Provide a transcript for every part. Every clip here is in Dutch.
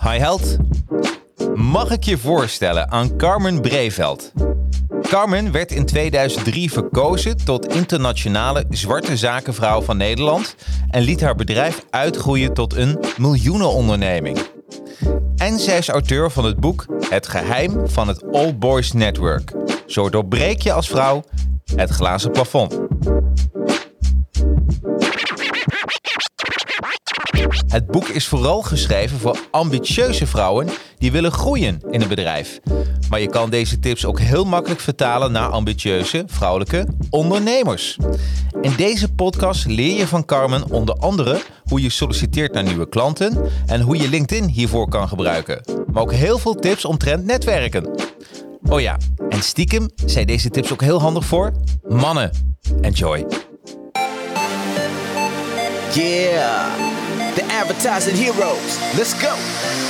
Hi held. Mag ik je voorstellen aan Carmen Breveld? Carmen werd in 2003 verkozen tot internationale zwarte zakenvrouw van Nederland en liet haar bedrijf uitgroeien tot een miljoenenonderneming. En zij is auteur van het boek Het geheim van het All Boys Network. Zo doorbreek je als vrouw het glazen plafond. Het boek is vooral geschreven voor ambitieuze vrouwen die willen groeien in een bedrijf. Maar je kan deze tips ook heel makkelijk vertalen naar ambitieuze vrouwelijke ondernemers. In deze podcast leer je van Carmen onder andere hoe je solliciteert naar nieuwe klanten en hoe je LinkedIn hiervoor kan gebruiken. Maar ook heel veel tips omtrent netwerken. Oh ja, en stiekem zijn deze tips ook heel handig voor mannen. Enjoy. Yeah, advertising heroes. Let's go.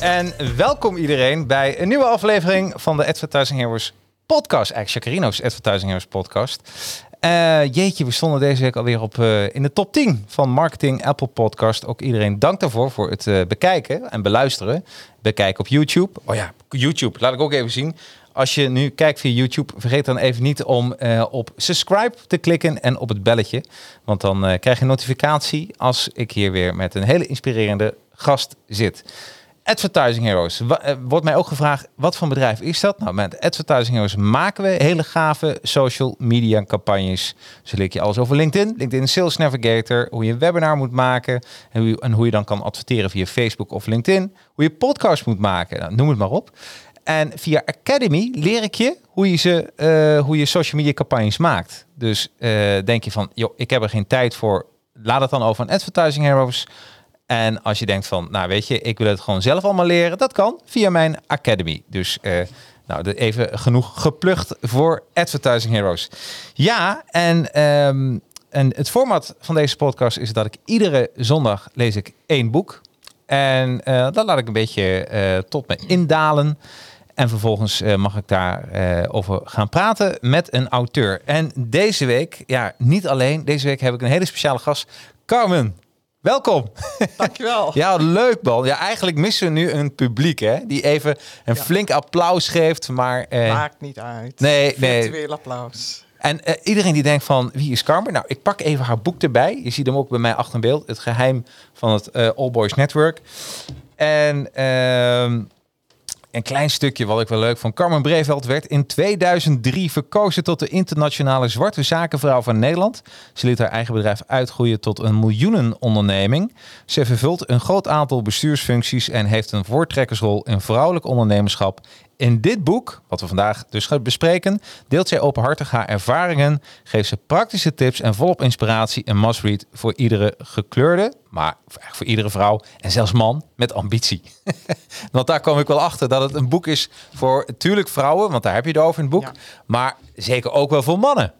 En welkom iedereen bij een nieuwe aflevering van de Advertising Heroes podcast. Eigenlijk Jacarino's Advertising Heroes podcast. Eh, jeetje, we stonden deze week alweer op, eh, in de top 10 van Marketing Apple Podcast. Ook iedereen dank daarvoor voor het eh, bekijken en beluisteren. Bekijken op YouTube. Oh ja, YouTube, laat ik ook even zien. Als je nu kijkt via YouTube, vergeet dan even niet om op subscribe te klikken en op het belletje. Want dan krijg je notificatie als ik hier weer met een hele inspirerende gast zit. Advertising Heroes. Eh, wordt mij ook gevraagd, wat voor bedrijf is dat? Nou, met Advertising Heroes maken we hele gave social media campagnes. Zo leer ik je alles over LinkedIn, LinkedIn Sales Navigator, hoe je een webinar moet maken en hoe je, en hoe je dan kan adverteren via Facebook of LinkedIn. Hoe je podcast moet maken, nou, noem het maar op. En via Academy leer ik je hoe je, ze, eh, hoe je social media campagnes maakt. Dus eh, denk je van, joh, ik heb er geen tijd voor. Laat het dan over aan Advertising Heroes. En als je denkt van, nou weet je, ik wil het gewoon zelf allemaal leren, dat kan via mijn Academy. Dus eh, nou, even genoeg geplucht voor Advertising Heroes. Ja, en, ehm, en het format van deze podcast is dat ik iedere zondag lees ik één boek. En eh dat laat ik een beetje eh, tot me indalen. En vervolgens mag ik daar eh, over gaan praten met een auteur. En deze week, ja, niet alleen. Deze week heb ik een hele speciale gast. Carmen, welkom. Dankjewel. Ja, leuk man. Ja, eigenlijk missen we nu een publiek hè, die even een Ja. flink applaus geeft. Maar eh, Maakt niet uit. Nee, nee. Virtueel applaus. en eh, iedereen die denkt van wie is Carmen? Nou, ik pak even haar boek erbij. Je ziet hem ook bij mij achter in beeld. Het geheim van het eh, All Boys Network. En ehm, een klein stukje wat ik wel leuk vond. Carmen Breveld werd in 2003 verkozen tot de internationale zwarte zakenvrouw van Nederland. Ze liet haar eigen bedrijf uitgroeien tot een miljoenenonderneming. Ze vervult een groot aantal bestuursfuncties en heeft een voortrekkersrol in vrouwelijk ondernemerschap. In dit boek, wat we vandaag dus gaan bespreken, deelt zij openhartig haar ervaringen, geeft ze praktische tips en volop inspiratie een must-read voor iedere gekleurde, maar eigenlijk voor iedere vrouw en zelfs man met ambitie. want daar kwam ik wel achter dat het een boek is voor natuurlijk vrouwen, want daar heb je het over in het boek, Ja. maar zeker ook wel voor mannen.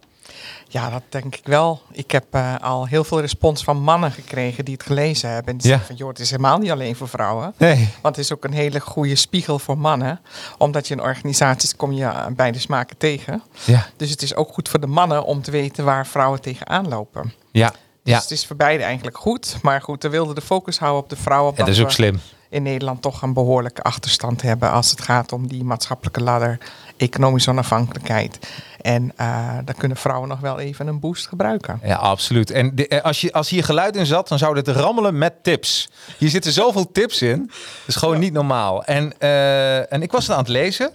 Ja, dat denk ik wel. Ik heb eh, al heel veel respons van mannen gekregen die het gelezen hebben. En die Ja. zeggen van, joh, het is helemaal niet alleen voor vrouwen. Nee. Want het is ook een hele goede spiegel voor mannen. Omdat je in organisaties kom je eh, beide smaken tegen. Ja, Dus het is ook goed voor de mannen om te weten waar vrouwen tegenaan lopen. ja, Dus ja. het is voor beide eigenlijk goed. Maar goed, we wilden de focus houden op de vrouwen. En dat is ook slim. in Nederland toch een behoorlijke achterstand hebben als het gaat om die maatschappelijke ladder, economische onafhankelijkheid. En uh, dan kunnen vrouwen nog wel even een boost gebruiken. Ja, absoluut. En de, eh, als, je, als hier geluid in zat, dan zou dit rammelen met tips. Hier zitten zoveel tips in. Dat is gewoon niet normaal. En, uh, en ik was het aan het lezen.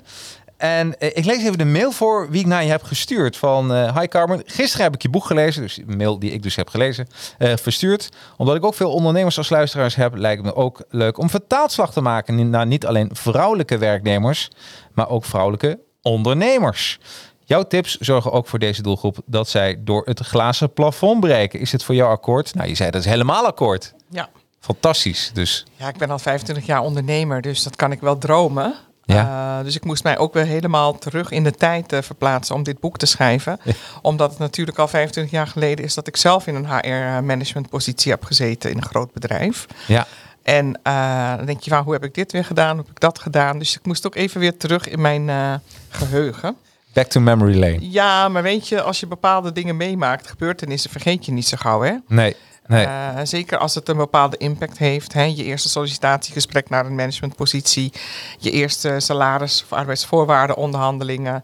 En ik lees even de mail voor wie ik naar je heb gestuurd. Van uh, Hi Carmen, gisteren heb ik je boek gelezen. Dus mail die ik dus heb gelezen, uh, verstuurd. Omdat ik ook veel ondernemers als luisteraars heb, lijkt me ook leuk om vertaalslag te maken naar niet alleen vrouwelijke werknemers, maar ook vrouwelijke ondernemers. Jouw tips zorgen ook voor deze doelgroep dat zij door het glazen plafond breken. Is het voor jou akkoord? Nou, je zei dat is helemaal akkoord. Ja. Fantastisch. Dus. Ja, ik ben al 25 jaar ondernemer, dus dat kan ik wel dromen. Ja. Uh, dus ik moest mij ook weer helemaal terug in de tijd uh, verplaatsen om dit boek te schrijven. Ja. Omdat het natuurlijk al 25 jaar geleden is dat ik zelf in een HR-management positie heb gezeten in een groot bedrijf. Ja. En uh, dan denk je, van, hoe heb ik dit weer gedaan? Hoe heb ik dat gedaan? Dus ik moest ook even weer terug in mijn geheugen. Back to memory lane. Ja, maar weet je, als je bepaalde dingen meemaakt, gebeurtenissen, vergeet je niet zo gauw, hè? Nee. Nee. Uh, zeker als het een bepaalde impact heeft. Hè? Je eerste sollicitatiegesprek naar een managementpositie. Je eerste salaris- of arbeidsvoorwaarden onderhandelingen.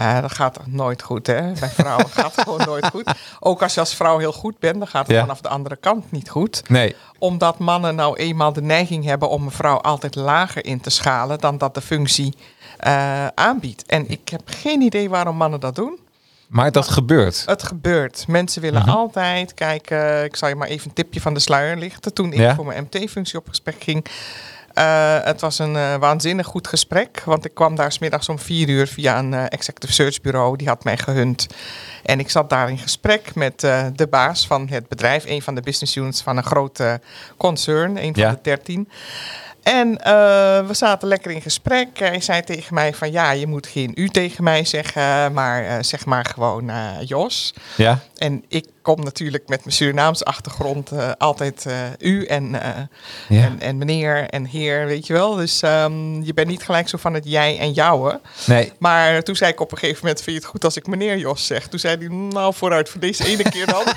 Uh, dat gaat nooit goed. Hè? Bij vrouwen gaat het gewoon nooit goed. Ook als je als vrouw heel goed bent, dan gaat het Ja. vanaf de andere kant niet goed. Nee. Omdat mannen nou eenmaal de neiging hebben om een vrouw altijd lager in te schalen dan dat de functie uh, aanbiedt. En ik heb geen idee waarom mannen dat doen. Maar dat gebeurt. Het gebeurt. Mensen willen Mhm. altijd kijken. Ik zal je maar even een tipje van de sluier lichten. Toen ik Ja. voor mijn MT-functie op gesprek ging. Uh, het was een uh, waanzinnig goed gesprek. Want ik kwam daar smiddags om vier uur via een uh, executive search bureau. Die had mij gehunt. En ik zat daar in gesprek met de baas van het bedrijf. Een van de business units van een grote concern. Een van Ja. de dertien. En uh, we zaten lekker in gesprek. Hij zei tegen mij van ja, je moet geen u tegen mij zeggen, maar uh, zeg maar gewoon uh, Jos. Ja. En ik kom natuurlijk met mijn Surinaamse achtergrond uh, altijd u en, Ja. en, en meneer en heer, weet je wel. Dus um, je bent niet gelijk zo van het jij en jouwe. Nee. Maar toen zei ik op een gegeven moment, vind je het goed als ik meneer Jos zeg? Toen zei hij, nou vooruit voor deze ene keer dan.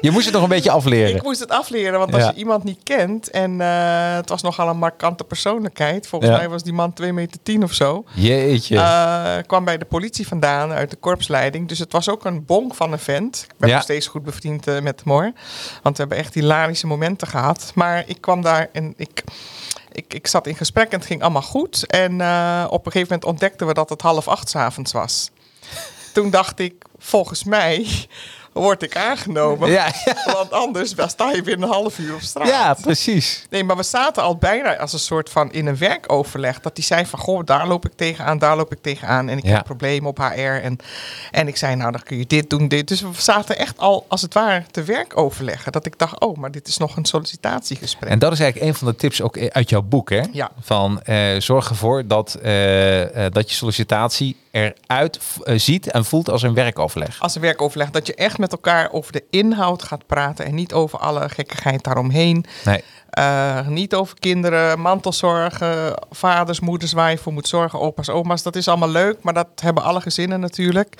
Je moest het nog een beetje afleren. Ik moest het afleren, want als Ja. je iemand niet kent en het was nogal een markante persoonlijkheid. Volgens Ja. mij was die man 2 meter 10 of zo. Jeetje. Kwam bij de politie vandaan uit de korpsleiding. Dus het was ook een bonk van een vent. Ben Ja. nog steeds goed bevriend uh, met hem hoor. Want we hebben echt hilarische momenten gehad. Maar ik kwam daar en ik... Ik, ik zat in gesprek en het ging allemaal goed. En uh, op een gegeven moment ontdekten we dat het half acht 's avonds was. Toen dacht ik, volgens mij word ik aangenomen. ja, ja. Want anders sta je weer een half uur op straat. ja, precies. Nee, maar we zaten al bijna als een soort van in een werkoverleg. Dat die zei van, goh, daar loop ik tegenaan, daar loop ik tegenaan. En ik Ja. heb problemen op HR. En, en ik zei, nou, dan kun je dit doen, dit. Dus we zaten echt al, als het ware, te werk overleggen. Dat ik dacht, oh, maar dit is nog een sollicitatiegesprek. En dat is eigenlijk een van de tips ook uit jouw boek, hè? Ja. Van eh, zorg ervoor dat, eh, eh, dat je sollicitatie eruit eh, ziet en voelt als een werkoverleg. als een werkoverleg, dat je echt met elkaar over de inhoud gaat praten en niet over alle gekkigheid daaromheen. Nee. Uh, niet over kinderen, mantelzorgen, vaders, moeders waar je voor moet zorgen, opa's, oma's. Dat is allemaal leuk, maar dat hebben alle gezinnen natuurlijk.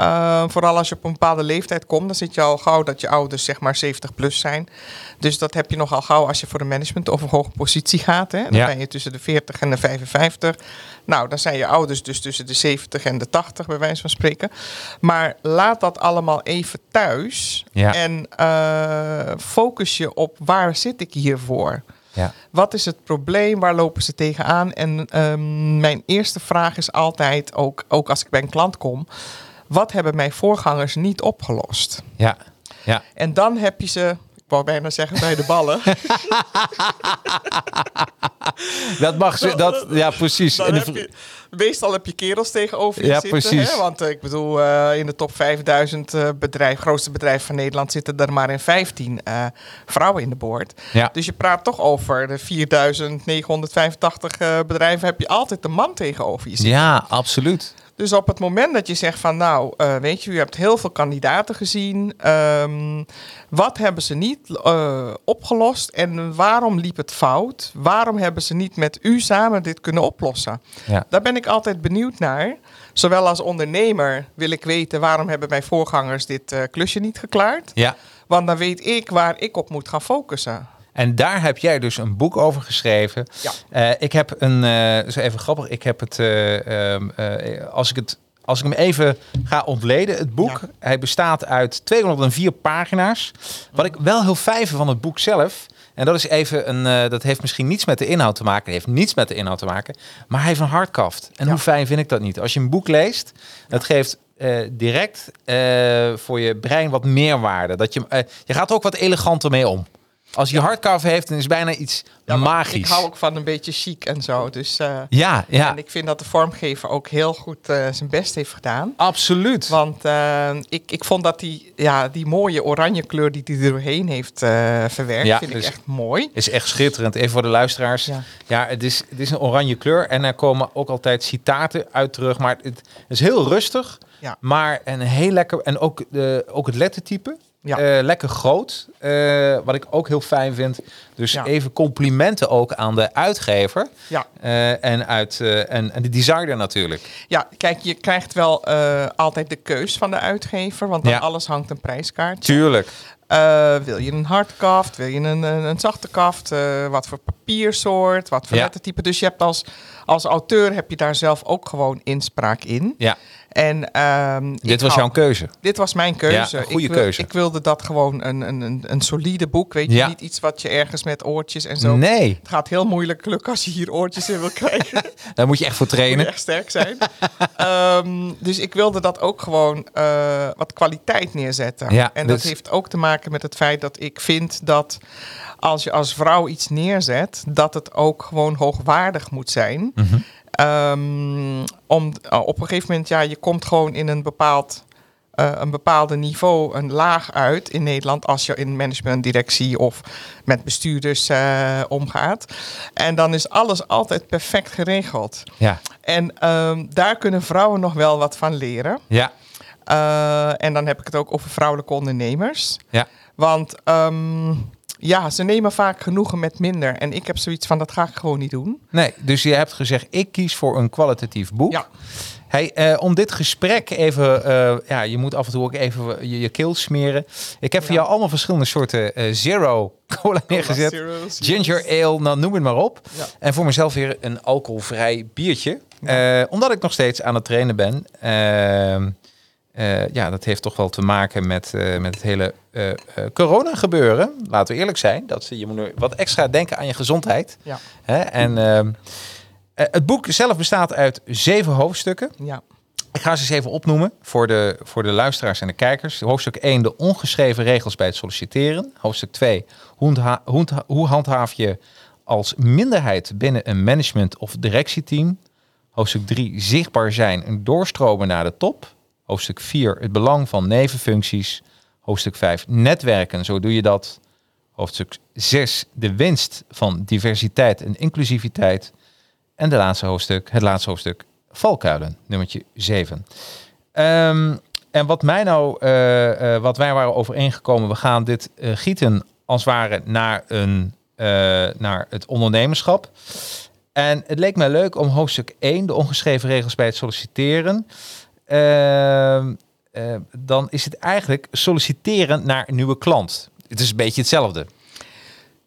Uh, vooral als je op een bepaalde leeftijd komt, dan zit je al gauw dat je ouders zeg maar 70 plus zijn. Dus dat heb je nogal gauw als je voor een management of een hoge positie gaat. Hè? Dan Ja. ben je tussen de 40 en de 55. Nou, dan zijn je ouders dus tussen de 70 en de 80, bij wijze van spreken. Maar laat dat allemaal even thuis. Ja. En uh, focus je op waar zit ik hiervoor? Ja. Wat is het probleem? Waar lopen ze tegenaan? En um, mijn eerste vraag is altijd, ook, ook als ik bij een klant kom... wat hebben mijn voorgangers niet opgelost? Ja. Ja. En dan heb je ze, ik wou bijna zeggen bij de ballen... dat mag ze, dat, ja precies. Dan En de heb vr- je, meestal heb je kerels tegenover je Ja, zitten. precies. Hè? Want eh, ik bedoel, eh, in de top 5000 eh, bedrijf, grootste bedrijf van Nederland zitten er maar in 15 eh, vrouwen in de boord. Ja. Dus je praat toch over de 4985 eh, bedrijven heb je altijd een man tegenover je zitten. ja, absoluut. Dus op het moment dat je zegt van nou, uh, weet je, u hebt heel veel kandidaten gezien. Um, wat hebben ze niet uh, opgelost en waarom liep het fout? Waarom hebben ze niet met u samen dit kunnen oplossen? Ja. Daar ben ik altijd benieuwd naar. Zowel als ondernemer wil ik weten waarom hebben mijn voorgangers dit uh, klusje niet geklaard. Ja. Want dan weet ik waar ik op moet gaan focussen. En daar heb jij dus een boek over geschreven. Ja. Eh, ik heb een, eh zo even grappig, ik heb het, eh, ehm, eh, als ik het, als ik hem even ga ontleden, het boek, Ja. hij bestaat uit 204 pagina's. Wat ik wel heel fijn vind van het boek zelf, en dat is even een, dat heeft misschien niets met de inhoud te maken, het heeft niets met de inhoud te maken, maar hij heeft een hardkaft. En Ja. hoe fijn vind ik dat niet? Als je een boek leest, dat geeft eh, direct voor je brein wat meerwaarde. Dat je, je gaat er ook wat eleganter mee om. Als je hardcover heeft, dan is het bijna iets Ja, magisch. Ik hou ook van een beetje chic en zo. Dus, eh, Ja, ja, En ik vind dat de vormgever ook heel goed eh, zijn best heeft gedaan. absoluut. Want eh, ik, ik vond dat die, ja, die mooie oranje kleur die hij er doorheen heeft verwerkt, Ja, vind dus- ik echt mooi. is echt schitterend. Even voor de luisteraars. Ja, Ja. het, is, het is een oranje kleur en er komen ook altijd citaten uit terug. Maar het is heel rustig, Ja. maar een heel lekker. En ook, de, ook het lettertype. Ja. Eh, lekker groot, eh, wat ik ook heel fijn vind. Dus Ja. even complimenten ook aan de uitgever Ja. eh, en, uit, en, en de designer natuurlijk. ja, kijk, je krijgt wel altijd de keus van de uitgever, want aan Ja. alles hangt een prijskaartje. Tuurlijk. Wil je een hardkaft? Wil je een, een, een zachte kaft? Wat voor papiersoort? Wat voor lettertype? Dus je hebt als, als auteur heb je daar zelf ook gewoon inspraak in. Ja, En, ehm, dit was jouw keuze. Dit was mijn keuze. Ja, goede ik wil- keuze. Ik wilde dat gewoon een, een, een, een solide boek. Weet je, Ja. niet iets wat je ergens met oortjes en zo. Nee, Het gaat heel moeilijk lukken als je hier oortjes in wil krijgen. daar moet je echt voor moet trainen. echt sterk zijn. Ehm, dus ik wilde dat ook gewoon eh, wat kwaliteit neerzetten. Ja, en dat dus- heeft ook te maken met het feit dat ik vind dat als je als vrouw iets neerzet, dat het ook gewoon hoogwaardig moet zijn. Mhm. Ehm, om, uh, op een gegeven moment, ja, je komt gewoon in een bepaald eh, een bepaalde niveau, een laag uit in Nederland als je in management, directie of met bestuurders eh, omgaat. En dan is alles altijd perfect geregeld. Ja, En ehm, daar kunnen vrouwen nog wel wat van leren. ja, Eh, en dan heb ik het ook over vrouwelijke ondernemers. ja. Want ehm, ja, ze nemen vaak genoegen met minder. En ik heb zoiets van, dat ga ik gewoon niet doen. Nee, dus je hebt gezegd, ik kies voor een kwalitatief boek. Ja. Hey, eh, om dit gesprek even, eh, ja, je moet af en toe ook even je, je keel smeren. Ik heb voor jou allemaal verschillende soorten eh, zero cola neergezet. Ginger ale, nou noem het maar op. Ja. En voor mezelf weer een alcoholvrij biertje. Omdat ik nog steeds aan het trainen ben. Eh, ja, dat heeft toch wel te maken met, eh, met het hele eh, corona gebeuren. Laten we eerlijk zijn. Dat, je moet wat extra denken aan je gezondheid. Ja. Hè? En ehm, eh, het boek zelf bestaat uit zeven hoofdstukken. Ja. Ik ga ze eens even opnoemen voor de, voor de luisteraars en de kijkers. Hoofdstuk 1, de ongeschreven regels bij het solliciteren. Hoofdstuk 2, hoe, hoe handhaaf je als minderheid binnen een management- of directieteam. Hoofdstuk 3, zichtbaar zijn en doorstromen naar de top. Hoofdstuk 4, het belang van nevenfuncties. Hoofdstuk 5, netwerken, zo doe je dat. Hoofdstuk 6, de winst van diversiteit en inclusiviteit. En de laatste hoofdstuk, het laatste hoofdstuk, valkuilen, nummertje 7. Ehm, en wat mij nou, eh, eh, wat wij waren overeengekomen, we gaan dit eh, gieten als ware naar, een, naar het ondernemerschap. En het leek mij leuk om hoofdstuk 1, de ongeschreven regels bij het solliciteren. Ehm, eh, dan is het eigenlijk solliciteren naar een nieuwe klant. Het is een beetje hetzelfde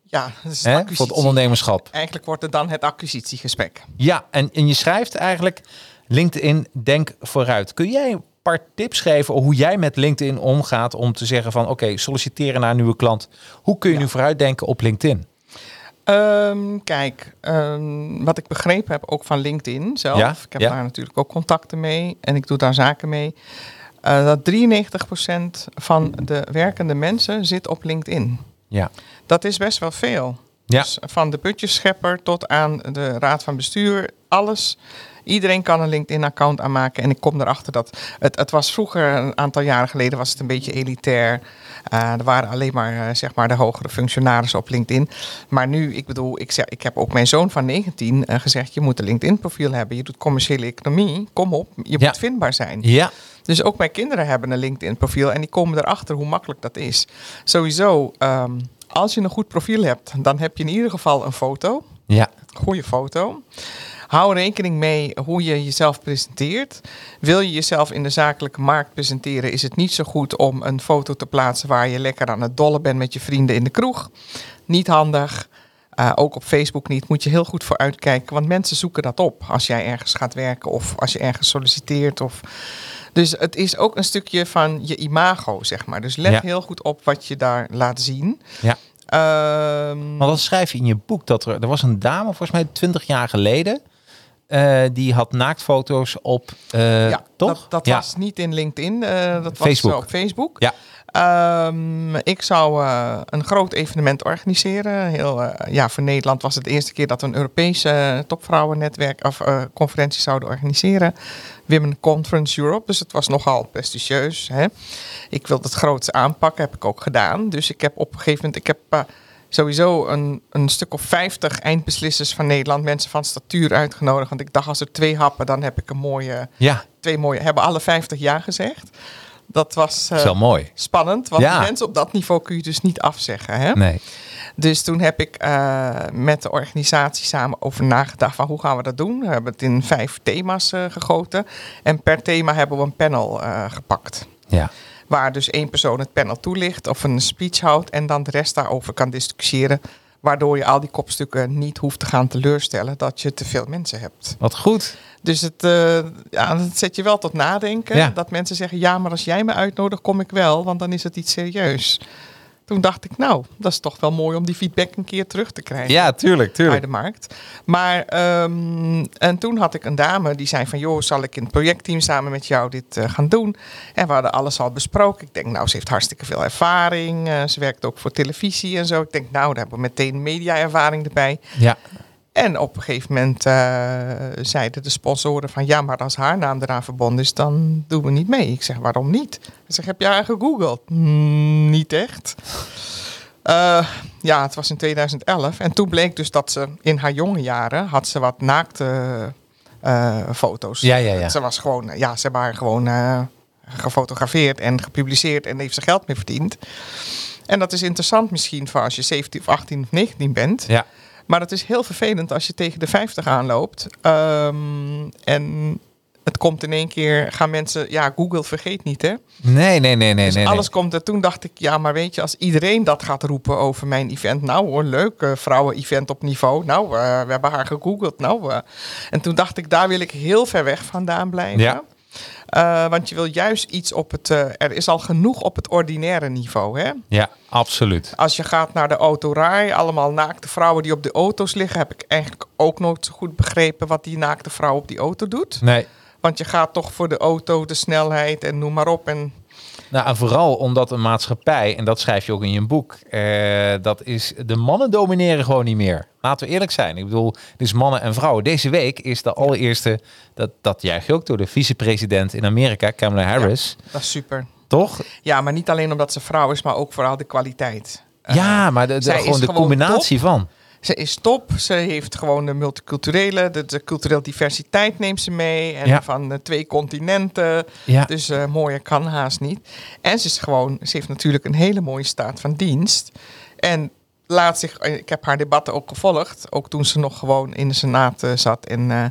Ja, hè, voor het ondernemerschap. Eigenlijk wordt het dan het acquisitiegesprek. Ja, en, en je schrijft eigenlijk LinkedIn denk vooruit. Kun jij een paar tips geven hoe jij met LinkedIn omgaat om te zeggen van oké, solliciteren naar een nieuwe klant. Hoe kun je Ja. nu vooruitdenken op LinkedIn? Ehm, kijk, ehm, wat ik begrepen heb ook van LinkedIn zelf. Ja, Ik heb ja. daar natuurlijk ook contacten mee en ik doe daar zaken mee. eh, dat 93% van de werkende mensen zit op LinkedIn. Ja. Dat is best wel veel. Ja. Dus van de putjeschepper tot aan de raad van bestuur, alles. Iedereen kan een LinkedIn-account aanmaken. En ik kom erachter dat het, het was vroeger, een aantal jaren geleden, was het een beetje elitair. Eh, er waren alleen maar, eh, zeg maar de hogere functionarissen op LinkedIn. Maar nu, ik bedoel, ik, zeg, ik heb ook mijn zoon van 19 eh, gezegd: je moet een LinkedIn-profiel hebben. Je doet commerciële economie. Kom op, je Ja. moet vindbaar zijn. Ja, Dus ook mijn kinderen hebben een LinkedIn-profiel en die komen erachter hoe makkelijk dat is. Sowieso, ehm, als je een goed profiel hebt, dan heb je in ieder geval een foto, ja, goede foto. Hou rekening mee hoe je jezelf presenteert. Wil je jezelf in de zakelijke markt presenteren, is het niet zo goed om een foto te plaatsen waar je lekker aan het dollen bent met je vrienden in de kroeg. Niet handig. Eh, ook op Facebook niet. Moet je heel goed voor uitkijken. Want mensen zoeken dat op als jij ergens gaat werken of als je ergens solliciteert. Of... Dus het is ook een stukje van je imago, zeg maar. Dus let Ja. heel goed op wat je daar laat zien. Ja. Ehm, Maar dat schrijf je in je boek. Dat er, er was een dame, volgens mij 20 jaar geleden. Eh, die had naaktfoto's op. eh, ja, toch? dat, dat ja. was niet in LinkedIn. eh, dat Facebook. was op Facebook. Ja. Ehm, ik zou een groot evenement organiseren. Heel, ja, voor Nederland was het de eerste keer dat we een Europese topvrouwennetwerk of conferentie zouden organiseren. Women Conference Europe. Dus het was nogal prestigieus. Hè? Ik wilde het groots aanpakken, heb ik ook gedaan. Dus ik heb op een gegeven moment, ik heb sowieso een, een stuk of 50 eindbeslissers van Nederland, mensen van statuur uitgenodigd. Want ik dacht, als er twee happen, dan heb ik een mooie Ja, twee mooie, hebben alle 50 ja gezegd. Dat was wel mooi. spannend, want Ja. mensen op dat niveau kun je dus niet afzeggen. Hè? Nee. Dus toen heb ik eh, met de organisatie samen over nagedacht van hoe gaan we dat doen. We hebben het in vijf thema's eh, gegoten. En per thema hebben we een panel gepakt. Ja. Waar dus één persoon het panel toelicht of een speech houdt en dan de rest daarover kan discussiëren. Waardoor je al die kopstukken niet hoeft te gaan teleurstellen dat je te veel mensen hebt. Wat goed. Dus het, eh, ja, dat zet je wel tot nadenken. Ja. Dat mensen zeggen, ja, maar als jij me uitnodigt, kom ik wel, want dan is het iets serieus. Toen dacht ik, nou, dat is toch wel mooi om die feedback een keer terug te krijgen Ja, tuurlijk, bij tuurlijk. de markt. Maar, ehm, en toen had ik een dame die zei van, joh, zal ik in het projectteam samen met jou dit eh, gaan doen? En we hadden alles al besproken. Ik denk, nou, ze heeft hartstikke veel ervaring. Eh, ze werkt ook voor televisie en zo. Ik denk, nou, daar hebben we meteen media-ervaring erbij. Ja. En op een gegeven moment eh, zeiden de sponsoren van ja, maar als haar naam eraan verbonden is, dan doen we niet mee. Ik zeg, waarom niet? Ik zeg, heb je haar gegoogeld? "Mm, niet echt. Eh, ja, het was in 2011. En toen bleek dus dat ze in haar jonge jaren had ze wat naakte eh, foto's. Ja, ja, ja. Ze was gewoon, ja, ze hebben haar gewoon gefotografeerd en gepubliceerd en heeft ze geld mee verdiend. En dat is interessant misschien voor als je 17 of 18 of 19 bent. Ja. Maar het is heel vervelend als je tegen de 50 aanloopt. Ehm, en het komt in één keer, gaan mensen, ja, Google vergeet niet, hè? Nee, nee, nee, nee. dus nee, alles nee. komt er. Toen dacht ik, ja, maar weet je, als iedereen dat gaat roepen over mijn event, nou hoor, leuk, eh, vrouwen-event op niveau. Nou, eh, we hebben haar gegoogeld. Nou, eh. en toen dacht ik, daar wil ik heel ver weg vandaan blijven. Ja. Eh, want je wil juist iets op het, eh, er is al genoeg op het ordinaire niveau, hè? Ja, absoluut. Als je gaat naar de autorij, allemaal naakte vrouwen die op de auto's liggen, heb ik eigenlijk ook nooit zo goed begrepen wat die naakte vrouw op die auto doet. Nee. Want je gaat toch voor de auto, de snelheid en noem maar op. En Nou, en vooral omdat een maatschappij, en dat schrijf je ook in je boek, eh, dat is, de mannen domineren gewoon niet meer. Laten we eerlijk zijn. Ik bedoel, dus mannen en vrouwen. Deze week is de allereerste, dat, dat juich je ook door de vicepresident in Amerika, Kamala Harris. dat is super. Toch? Ja, maar niet alleen omdat ze vrouw is, maar ook vooral de kwaliteit. Eh, ja, maar de, de- gewoon de gewoon combinatie van. Ze is top. Ze heeft gewoon de multiculturele, de, de culturele diversiteit neemt ze mee. En Ja. van de twee continenten. Ja. Dus eh mooier kan haast niet. En ze is gewoon, ze heeft natuurlijk een hele mooie staat van dienst. En laat zich, eh, ik heb haar debatten ook gevolgd. Ook toen ze nog gewoon in de Senaat eh, zat en eh,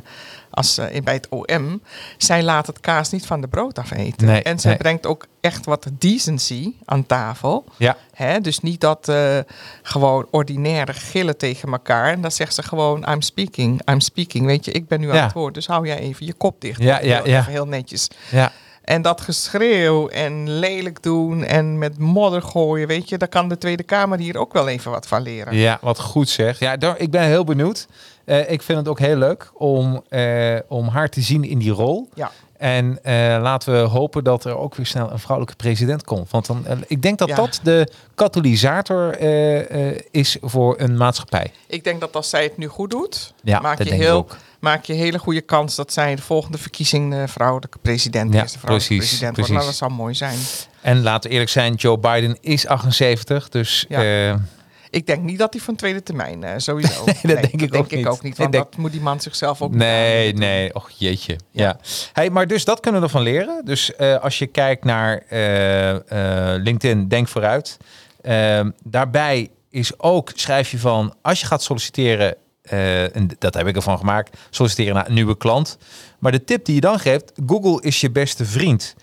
als, eh, bij het OM. Zij laat het kaas niet van de brood afeten. Nee, en zij nee. brengt ook echt wat decency aan tafel. Ja. Hè? Dus niet dat eh, gewoon ordinaire gillen tegen elkaar. En dan zegt ze gewoon, I'm speaking, I'm speaking. Weet je, ik ben nu Ja. aan het woord, dus hou jij even je kop dicht. Ja, ja, Heel- ja. heel netjes. Ja. En dat geschreeuw en lelijk doen en met modder gooien, weet je, daar kan de Tweede Kamer hier ook wel even wat van leren. Ja, wat goed zeg. Ja, daar- ik ben heel benieuwd. Eh, ik vind het ook heel leuk om, eh, om haar te zien in die rol. Ja. En eh, laten we hopen dat er ook weer snel een vrouwelijke president komt. Want dan, ik denk dat Ja. dat de katalysator is voor een maatschappij. Ik denk dat als zij het nu goed doet, Ja, maak, je heel, maak je hele goede kans dat zij de volgende verkiezing de vrouwelijke president, Ja, eerste vrouwelijke precies, president precies. wordt. Nou, dat zou mooi zijn. En laten we eerlijk zijn, Joe Biden is 78. Dus Ja. Ik denk niet dat hij van tweede termijn, eh, sowieso. Nee, dat denk ik ook niet. ook niet. Want denk- dat moet die man zichzelf ook Nee, nee. Och, jeetje. Ja. Hey, maar dus dat kunnen we ervan leren. Dus eh, als je kijkt naar eh, LinkedIn, denk vooruit. Ehm, daarbij is ook, schrijf je van, als je gaat solliciteren, en dat heb ik ervan gemaakt, solliciteren naar een nieuwe klant. Maar de tip die je dan geeft, Google is je beste vriend.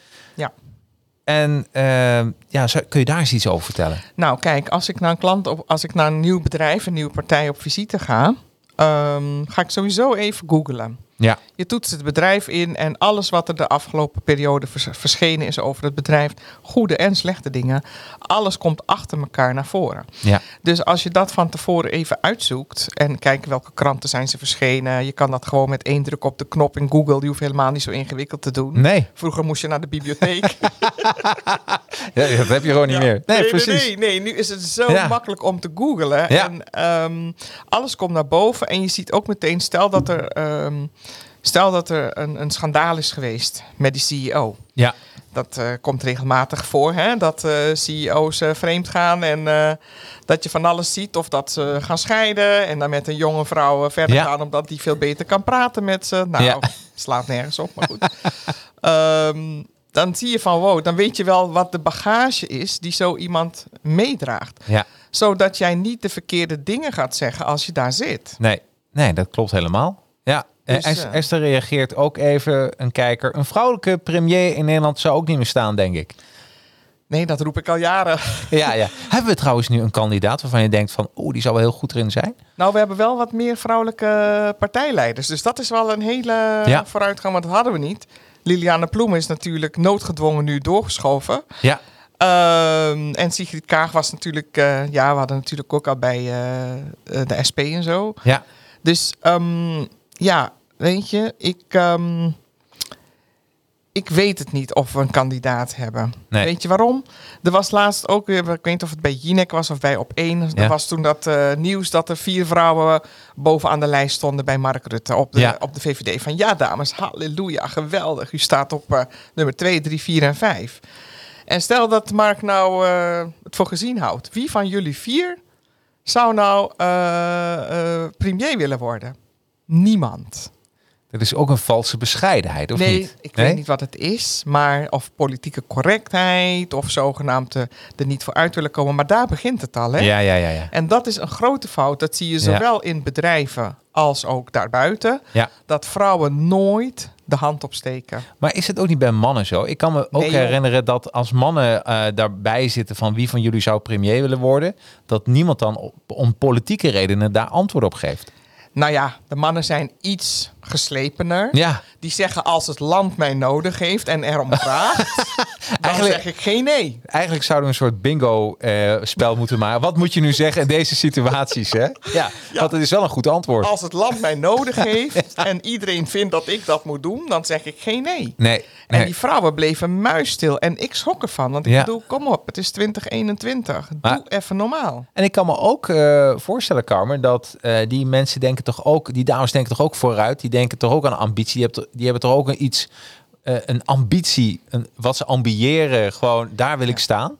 En eh, ja, kun je daar eens iets over vertellen? Nou, kijk, als ik naar een klant op, als ik naar een nieuw bedrijf, een nieuwe partij op visite ga, ehm, ga ik sowieso even googlen. Ja, Je toetst het bedrijf in en alles wat er de afgelopen periode vers- verschenen is over het bedrijf, goede en slechte dingen, alles komt achter elkaar naar voren. ja, Dus als je dat van tevoren even uitzoekt en kijkt welke kranten zijn ze verschenen, je kan dat gewoon met één druk op de knop in Google, die hoeft helemaal niet zo ingewikkeld te doen. nee, Vroeger moest je naar de bibliotheek. ja, dat heb je gewoon niet Ja. meer. Nee, nee, precies. Nee, nee, nu is het zo Ja. makkelijk om te googlen. Ja. En ehm, alles komt naar boven. En je ziet ook meteen, stel dat er, ehm, stel dat er een, een schandaal is geweest met die CEO. Ja, Dat eh, komt regelmatig voor, hè? dat eh, CEO's eh, vreemd gaan en dat je van alles ziet. Of dat ze gaan scheiden en dan met een jonge vrouw verder Ja. gaan omdat die veel beter kan praten met ze. Nou, Ja. slaat nergens op, maar goed. Ehm, dan zie je van, wow, dan weet je wel wat de bagage is die zo iemand meedraagt. ja. Zodat jij niet de verkeerde dingen gaat zeggen als je daar zit. Nee, nee, dat klopt helemaal. Eh, Dus, Es- Esther reageert ook even, een kijker. Een vrouwelijke premier in Nederland zou ook niet meer staan, denk ik. Nee, dat roep ik al jaren. Ja, ja. Hebben we trouwens nu een kandidaat waarvan je denkt van, oeh, die zou wel heel goed erin zijn? Nou, we hebben wel wat meer vrouwelijke partijleiders. Dus dat is wel een hele Ja. vooruitgang, want dat hadden we niet. Liliane Ploem is natuurlijk noodgedwongen nu doorgeschoven. Ja, Ehm, en Sigrid Kaag was natuurlijk... eh, ja, we hadden natuurlijk ook al bij eh, de SP en zo. ja, Dus ehm, ja, weet je, ik, ehm, ik weet het niet of we een kandidaat hebben. Nee. Weet je waarom? Er was laatst ook weer, ik weet niet of het bij Jinek was of bij Op1. Ja. Er was toen dat eh, nieuws dat er vier vrouwen bovenaan de lijst stonden bij Mark Rutte op de, Ja. op de VVD. Van ja dames, halleluja, geweldig. U staat op eh, nummer 2, 3, 4 en 5. En stel dat Mark nou eh, het voor gezien houdt. Wie van jullie vier zou nou premier willen worden? Niemand. dat is ook een valse bescheidenheid, of nee, niet? ik weet niet wat het is, maar of politieke correctheid of zogenaamd eh, er niet voor uit willen komen. Maar daar begint het al, hè? Ja, ja, ja, ja. En dat is een grote fout. Dat zie je Ja. zowel in bedrijven als ook daarbuiten. ja. Dat vrouwen nooit de hand opsteken. Maar is het ook niet bij mannen zo? Ik kan me ook Nee, herinneren dat als mannen eh, daarbij zitten van wie van jullie zou premier willen worden, dat niemand dan op, om politieke redenen daar antwoord op geeft. Nou ja, de mannen zijn iets geslepener. Ja, Die zeggen als het land mij nodig heeft en erom vraagt, dan zeg ik geen nee. eigenlijk zouden we een soort bingo-spel moeten maken. Wat moet je nu zeggen in deze situaties? Hè? Ja, want het is wel een goed antwoord. Als het land mij nodig heeft en iedereen vindt dat ik dat moet doen, dan zeg ik geen nee. Nee, En nee. die vrouwen bleven muisstil. En ik schrok ervan. Want ik Ja. bedoel, kom op, het is 2021. Doe Maar- even normaal. En ik kan me ook eh, voorstellen, Carmen, dat eh, die mensen denken toch ook, die dames denken toch ook vooruit. Die denken toch ook aan ambitie. Die hebben, toch- die hebben toch ook een iets, eh, een ambitie, een, wat ze ambiëren. Gewoon, daar wil ik staan.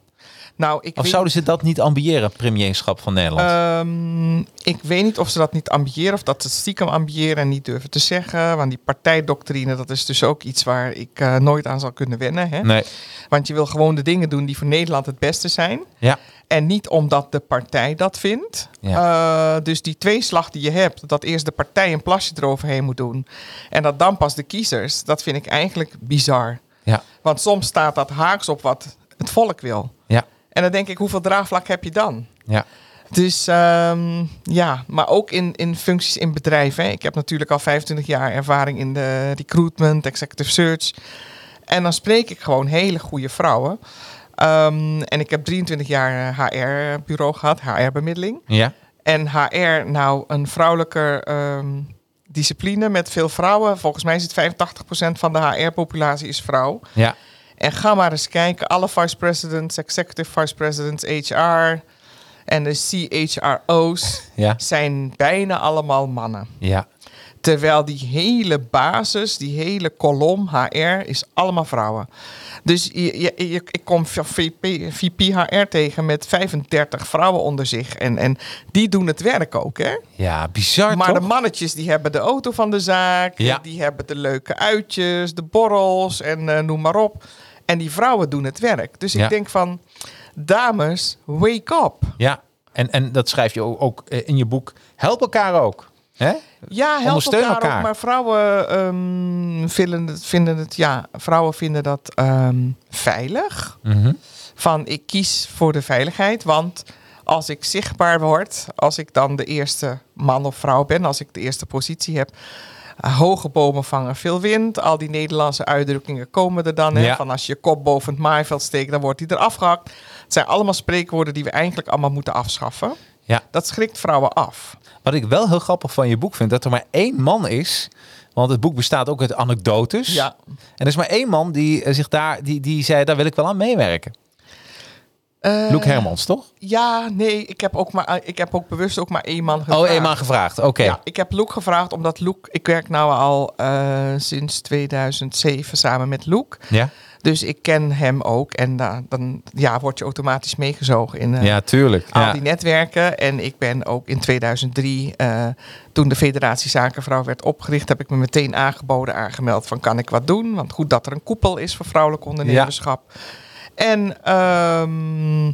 Nou, ik Of weet, zouden ze dat niet ambiëren, premierschap van Nederland? Ehm, ik weet niet of ze dat niet ambiëren of dat ze stiekem ambiëren en niet durven te zeggen. Want die partijdoctrine, dat is dus ook iets waar ik eh, nooit aan zal kunnen wennen. Hè? nee. Want je wil gewoon de dingen doen die voor Nederland het beste zijn. Ja. En niet omdat de partij dat vindt. Eh, dus die tweeslag die je hebt, dat eerst de partij een plasje eroverheen moet doen. En dat dan pas de kiezers, dat vind ik eigenlijk bizar. Ja. Want soms staat dat haaks op wat het volk wil. Ja. En dan denk ik, hoeveel draagvlak heb je dan? Ja. Dus ehm, ja, maar ook in, in functies in bedrijven. hè. Ik heb natuurlijk al 25 jaar ervaring in de recruitment, executive search. En dan spreek ik gewoon hele goede vrouwen. Ehm, en ik heb 23 jaar HR-bureau gehad, HR-bemiddeling. Ja. En HR, nou, een vrouwelijke ehm, discipline met veel vrouwen. Volgens mij is het 85% van de HR-populatie is vrouw. Ja. En ga maar eens kijken, alle vice presidents, executive vice presidents, HR en de CHRO's Ja. zijn bijna allemaal mannen. Ja. Terwijl die hele basis, die hele kolom HR is allemaal vrouwen. Dus je, je, je- ik kom VP, VP HR tegen met 35 vrouwen onder zich. En, en die doen het werk ook, hè? Ja, bizar Maar toch? de mannetjes die hebben de auto van de zaak. Ja. Die hebben de leuke uitjes, de borrels en eh, noem maar op. En die vrouwen doen het werk. Dus Ja. ik denk van, dames, wake up. Ja, en, en dat schrijf je ook, ook eh, in je boek. Help elkaar ook. Hè? Ja, help elkaar, elkaar. ook. Maar vrouwen ehm, vinden, het, vinden het, ja, vrouwen vinden dat ehm, veilig. Mhm. Van ik kies voor de veiligheid, want als ik zichtbaar word, als ik dan de eerste man of vrouw ben, als ik de eerste positie heb, eh, hoge bomen vangen veel wind. Al die Nederlandse uitdrukkingen komen er dan. Hè, Ja. Van als je je kop boven het maaiveld steekt, dan wordt die er afgehakt. Het zijn allemaal spreekwoorden die we eigenlijk allemaal moeten afschaffen. Ja. Dat schrikt vrouwen af. Wat ik wel heel grappig van je boek vind, dat er maar één man is. Want het boek bestaat ook uit anekdotes. Ja. En er is maar één man die eh, zich daar, die, die zei, daar wil ik wel aan meewerken. Eh, Luc Hermans, toch? Ja, nee, ik heb, ook maar, ik heb ook bewust ook maar één man gevraagd. Oh, één man gevraagd. Oké. Ja, ik heb Loek gevraagd omdat Loek... Ik werk nou al eh, sinds 2007 samen met Loek. Ja? Dus ik ken hem ook. En da- dan ja, word je automatisch meegezogen in eh, Ja, tuurlijk. al Ja. die netwerken. En ik ben ook in 2003, eh, toen de Federatie Zakenvrouw werd opgericht... heb ik me meteen aangeboden, aangemeld van kan ik wat doen? Want goed dat er een koepel is voor vrouwelijk ondernemerschap. En ehm,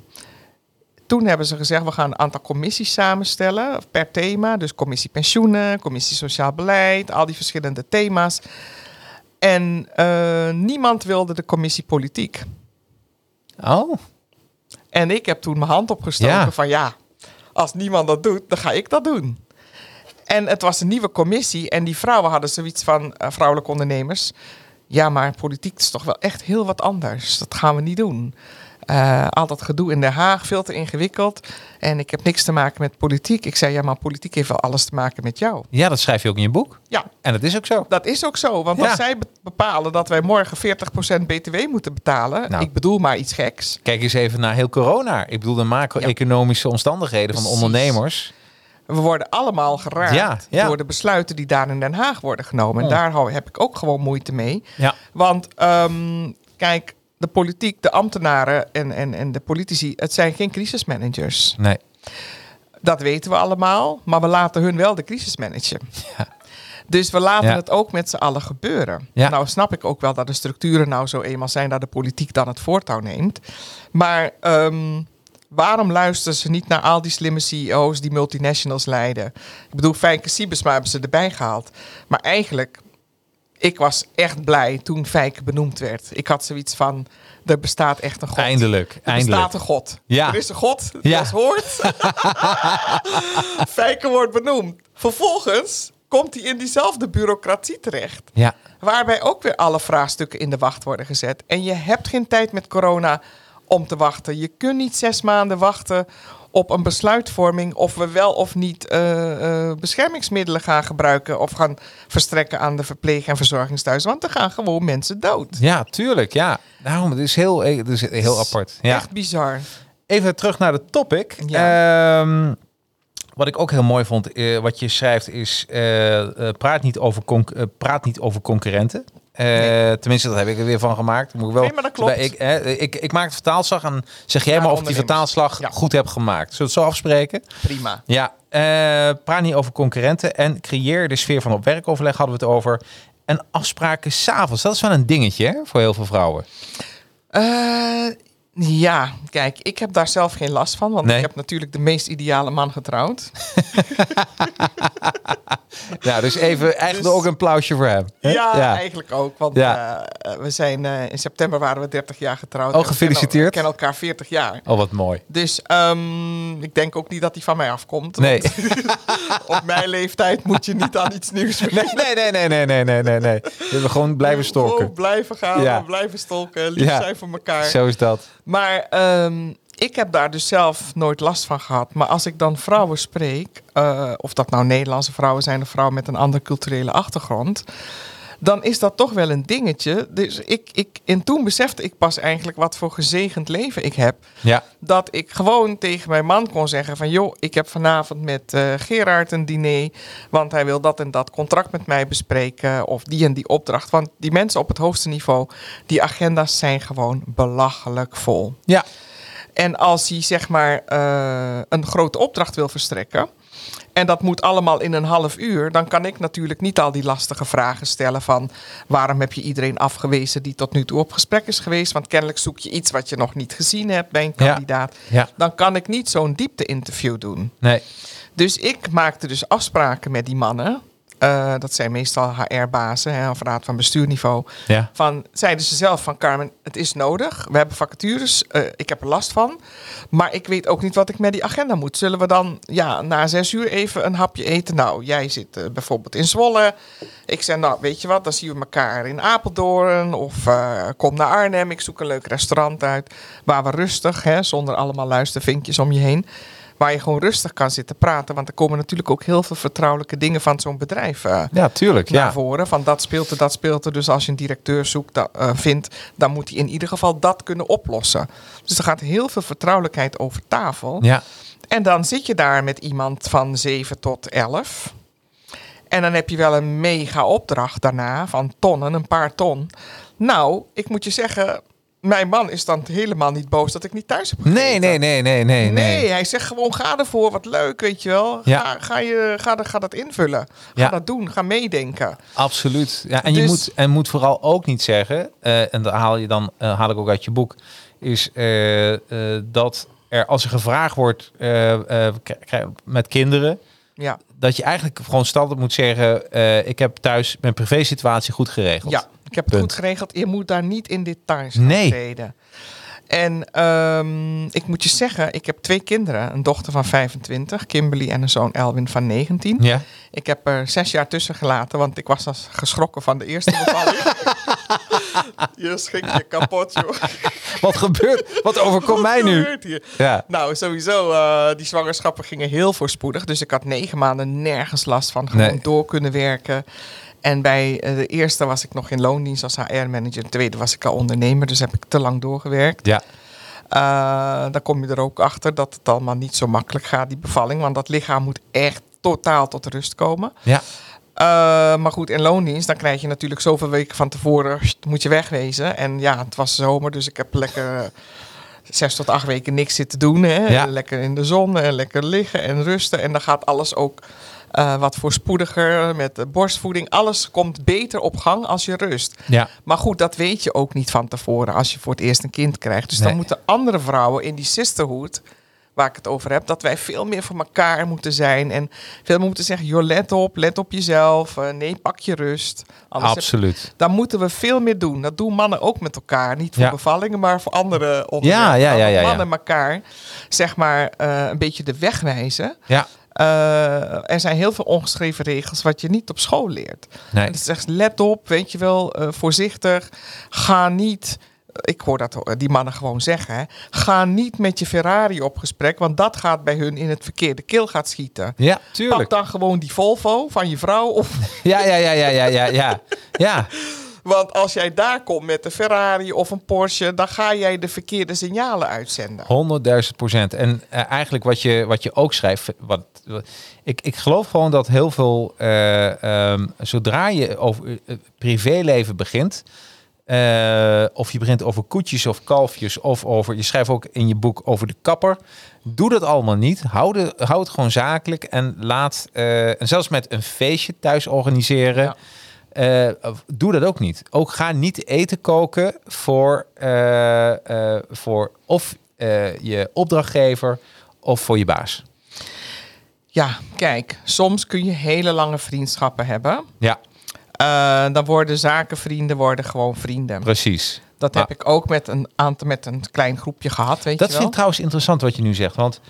toen hebben ze gezegd, we gaan een aantal commissies samenstellen per thema. Dus commissie pensioenen, commissie sociaal beleid, al die verschillende thema's. En eh, niemand wilde de commissie politiek. Oh, En ik heb toen mijn hand opgestoken Ja. van ja, als niemand dat doet, dan ga ik dat doen. En het was een nieuwe commissie en die vrouwen hadden zoiets van, eh, vrouwelijke ondernemers... Ja, maar politiek is toch wel echt heel wat anders. Dat gaan we niet doen. Eh, al dat gedoe in Den Haag, veel te ingewikkeld. En ik heb niks te maken met politiek. Ik zei, ja, maar politiek heeft wel alles te maken met jou. ja, dat schrijf je ook in je boek. Ja, En dat is ook zo. dat is ook zo. Want Ja. als zij be- bepalen dat wij morgen 40% btw moeten betalen... Nou. ik bedoel maar iets geks... Kijk eens even naar heel corona. Ik bedoel de macro-economische omstandigheden van ondernemers. We worden allemaal geraakt Ja, ja. door de besluiten die daar in Den Haag worden genomen. En Oh. daar heb ik ook gewoon moeite mee. Ja. Want ehm, kijk, de politiek, de ambtenaren en, en, en de politici, het zijn geen crisismanagers. Nee. Dat weten we allemaal, maar we laten hun wel de crisis managen. Ja. Dus we laten Ja. het ook met z'n allen gebeuren. Ja. Nou snap ik ook wel dat de structuren nou zo eenmaal zijn dat de politiek dan het voortouw neemt. Maar ehm, waarom luisteren ze niet naar al die slimme CEO's die multinationals leiden? Ik bedoel, Fijke Siebesma hebben ze erbij gehaald. Maar eigenlijk, ik was echt blij toen Fijke benoemd werd. Ik had zoiets van, er bestaat echt een God. Eindelijk. Er Eindelijk. bestaat een God. Ja. Er is een God, Ja. dat hoort. Fijke wordt benoemd. Vervolgens komt hij in diezelfde bureaucratie terecht. Ja. Waarbij ook weer alle vraagstukken in de wacht worden gezet. En je hebt geen tijd met corona om te wachten. Je kunt niet zes maanden wachten op een besluitvorming of we wel of niet eh, eh, beschermingsmiddelen gaan gebruiken of gaan verstrekken aan de verpleeg- en verzorgingstehuizen. Want er gaan gewoon mensen dood. ja, tuurlijk. Ja. Daarom, het is heel, het is heel apart. Ja. Echt bizar. Even terug naar de topic. Ehm, wat ik ook heel mooi vond, eh, wat je schrijft, is eh, eh, praat, niet over eh, praat niet over concurrenten. Eh, Tenminste, dat heb ik er weer van gemaakt. Moet ik wel, Nee, maar dat klopt. Ik, eh, ik, ik maak de vertaalslag en zeg jij maar of die ondernemers. vertaalslag Ja. goed hebt gemaakt. Zullen we het zo afspreken? Prima. Ja, eh, praat niet over concurrenten en creëer de sfeer van op werkoverleg hadden we het over. En afspraken s'avonds, dat is wel een dingetje hè, voor heel veel vrouwen. Eh, ja, kijk, ik heb daar zelf geen last van, want Nee. ik heb natuurlijk de meest ideale man getrouwd. Ja, dus even eigenlijk Dus- ook een applausje voor hem. hè? Ja, eigenlijk ook, want Ja. eh, we zijn eh, in september waren we 30 jaar getrouwd. Oh, gefeliciteerd. kennen- We kennen elkaar 40 jaar. Oh, wat mooi. Dus ehm, ik denk ook niet dat hij van mij afkomt. Nee. want Op mijn leeftijd moet je niet aan iets nieuws beginnen. Nee, nee, nee, nee, nee, nee, nee, nee. We hebben gewoon blijven stalken. Gewoon blijven gaan, Ja. blijven stolken, lief zijn voor elkaar. Zo is dat. Maar ehm, ik heb daar dus zelf nooit last van gehad. Maar als ik dan vrouwen spreek, eh, of dat nou Nederlandse vrouwen zijn of vrouwen met een andere culturele achtergrond, dan is dat toch wel een dingetje. Dus ik, ik, en toen besefte ik pas eigenlijk wat voor gezegend leven ik heb. Ja, Dat ik gewoon tegen mijn man kon zeggen van... joh, ik heb vanavond met eh, Gerard een diner... want hij wil dat en dat contract met mij bespreken... of die en die opdracht. Want die mensen op het hoogste niveau... die agenda's zijn gewoon belachelijk vol. ja, En als hij zeg maar eh, een grote opdracht wil verstrekken... En dat moet allemaal in een half uur. Dan kan ik natuurlijk niet al die lastige vragen stellen van waarom heb je iedereen afgewezen die tot nu toe op gesprek is geweest? Want kennelijk zoek je iets wat je nog niet gezien hebt bij een Ja. kandidaat. Ja. Dan kan ik niet zo'n diepte-interview doen. Nee. Dus ik maakte dus afspraken met die mannen. Eh, dat zijn meestal HR-bazen of raad van bestuurniveau. Ja. Van, zeiden ze zelf van Carmen, het is nodig. We hebben vacatures, eh, ik heb er last van. Maar ik weet ook niet wat ik met die agenda moet. Zullen we dan ja, na zes uur even een hapje eten? Nou, jij zit eh, bijvoorbeeld in Zwolle. Ik zei, nou, weet je wat, dan zien we elkaar in Apeldoorn. Of kom naar Arnhem, ik zoek een leuk restaurant uit. Waar we rustig, hè, zonder allemaal luistervinkjes om je heen... Waar je gewoon rustig kan zitten praten. Want er komen natuurlijk ook heel veel vertrouwelijke dingen van zo'n bedrijf eh, Ja, tuurlijk. naar Ja. voren. Van dat speelt er, dat speelt er. Dus als je een directeur zoekt, dat, eh, vindt, dan moet hij in ieder geval dat kunnen oplossen. Dus er gaat heel veel vertrouwelijkheid over tafel. Ja. En dan zit je daar met iemand van 7 tot 11. En dan heb je wel een mega opdracht daarna van tonnen, een paar ton. Nou, ik moet je zeggen, mijn man is dan helemaal niet boos dat ik niet thuis heb gegeten. Nee, nee, nee, nee, nee, Nee, nee. hij zegt gewoon ga ervoor, wat leuk, weet je wel. Ja. Ga, ga, je, ga, ga dat invullen. Ga Ja. dat doen, ga meedenken. Absoluut. Ja, en je Dus- moet, en moet vooral ook niet zeggen, eh, en dat haal je dan eh, haal ik ook uit je boek, is eh, dat er als er gevraagd wordt met kinderen, Ja, dat je eigenlijk gewoon standaard moet zeggen, ik heb thuis mijn privésituatie goed geregeld. ja ik heb het Punt. goed geregeld. Je moet daar niet in details gaan Nee. treden. En ehm, ik moet je zeggen, ik heb twee kinderen. Een dochter van 25, Kimberly, en een zoon Elwin van 19. Ja. Ik heb er zes jaar tussen gelaten, want ik was als geschrokken van de eerste bevalling. je schrik je kapot, joh. Wat gebeurt? Wat overkomt mij nu? Ja. Nou, sowieso, eh, die zwangerschappen gingen heel voorspoedig. Dus ik had negen maanden nergens last van. Gewoon Nee. door kunnen werken. En bij eh, de eerste was ik nog in loondienst als HR-manager. De tweede was ik al ondernemer, dus heb ik te lang doorgewerkt. Ja. Eh, dan kom je er ook achter dat het allemaal niet zo makkelijk gaat, die bevalling. Want dat lichaam moet echt totaal tot rust komen. Ja. Eh, maar goed, in loondienst, dan krijg je natuurlijk zoveel weken van tevoren, moet je wegwezen. En ja, het was zomer, dus ik heb lekker zes tot acht weken niks zitten doen. Hè? Ja. Lekker in de zon en lekker liggen en rusten. En dan gaat alles ook eh, wat voorspoediger met de borstvoeding. Alles komt beter op gang als je rust. Ja. Maar goed, dat weet je ook niet van tevoren als je voor het eerst een kind krijgt. Dus Nee. dan moeten andere vrouwen in die sisterhood, waar ik het over heb, dat wij veel meer voor elkaar moeten zijn. En veel meer moeten zeggen, joh, let op, let op jezelf. Eh, nee, pak je rust. Anders heb- Absoluut. dan moeten we veel meer doen. Dat doen mannen ook met elkaar. Niet voor Ja. bevallingen, maar voor andere onderwerpen. Ja, ja, ja, ja, ja. Mannen elkaar, zeg maar, eh, een beetje de weg wijzen. Ja. Eh, er zijn heel veel ongeschreven regels wat je niet op school leert. Nee. Het zegt, let op, weet je wel, eh, voorzichtig. Ga niet, ik hoor dat die mannen gewoon zeggen, hè, ga niet met je Ferrari op gesprek, want dat gaat bij hun in het verkeerde keel gaat schieten. Ja, Pak tuurlijk. dan gewoon die Volvo van je vrouw. Of, Ja, ja, ja, ja, ja, ja, ja. Ja, want als jij daar komt met een Ferrari of een Porsche, dan ga jij de verkeerde signalen uitzenden. honderdduizend procent. En eh, eigenlijk wat je, wat je ook schrijft, wat, wat- ik, ik geloof gewoon dat heel veel, eh, ehm, zodra je over eh, privéleven begint, of je begint over koetjes of kalfjes, of over, je schrijft ook in je boek over de kapper, doe dat allemaal niet. Hou, de, hou het gewoon zakelijk en laat, en zelfs met een feestje thuis organiseren. Ja. Eh, doe dat ook niet. Ook ga niet eten koken voor, eh, eh, voor of je opdrachtgever of voor je baas. Ja, kijk, soms kun je hele lange vriendschappen hebben. Ja, dan worden zakenvrienden worden gewoon vrienden. precies. Dat heb ik ook met een aantal met een klein groepje gehad, weet Dat je vind wel. ik trouwens interessant wat je nu zegt. Want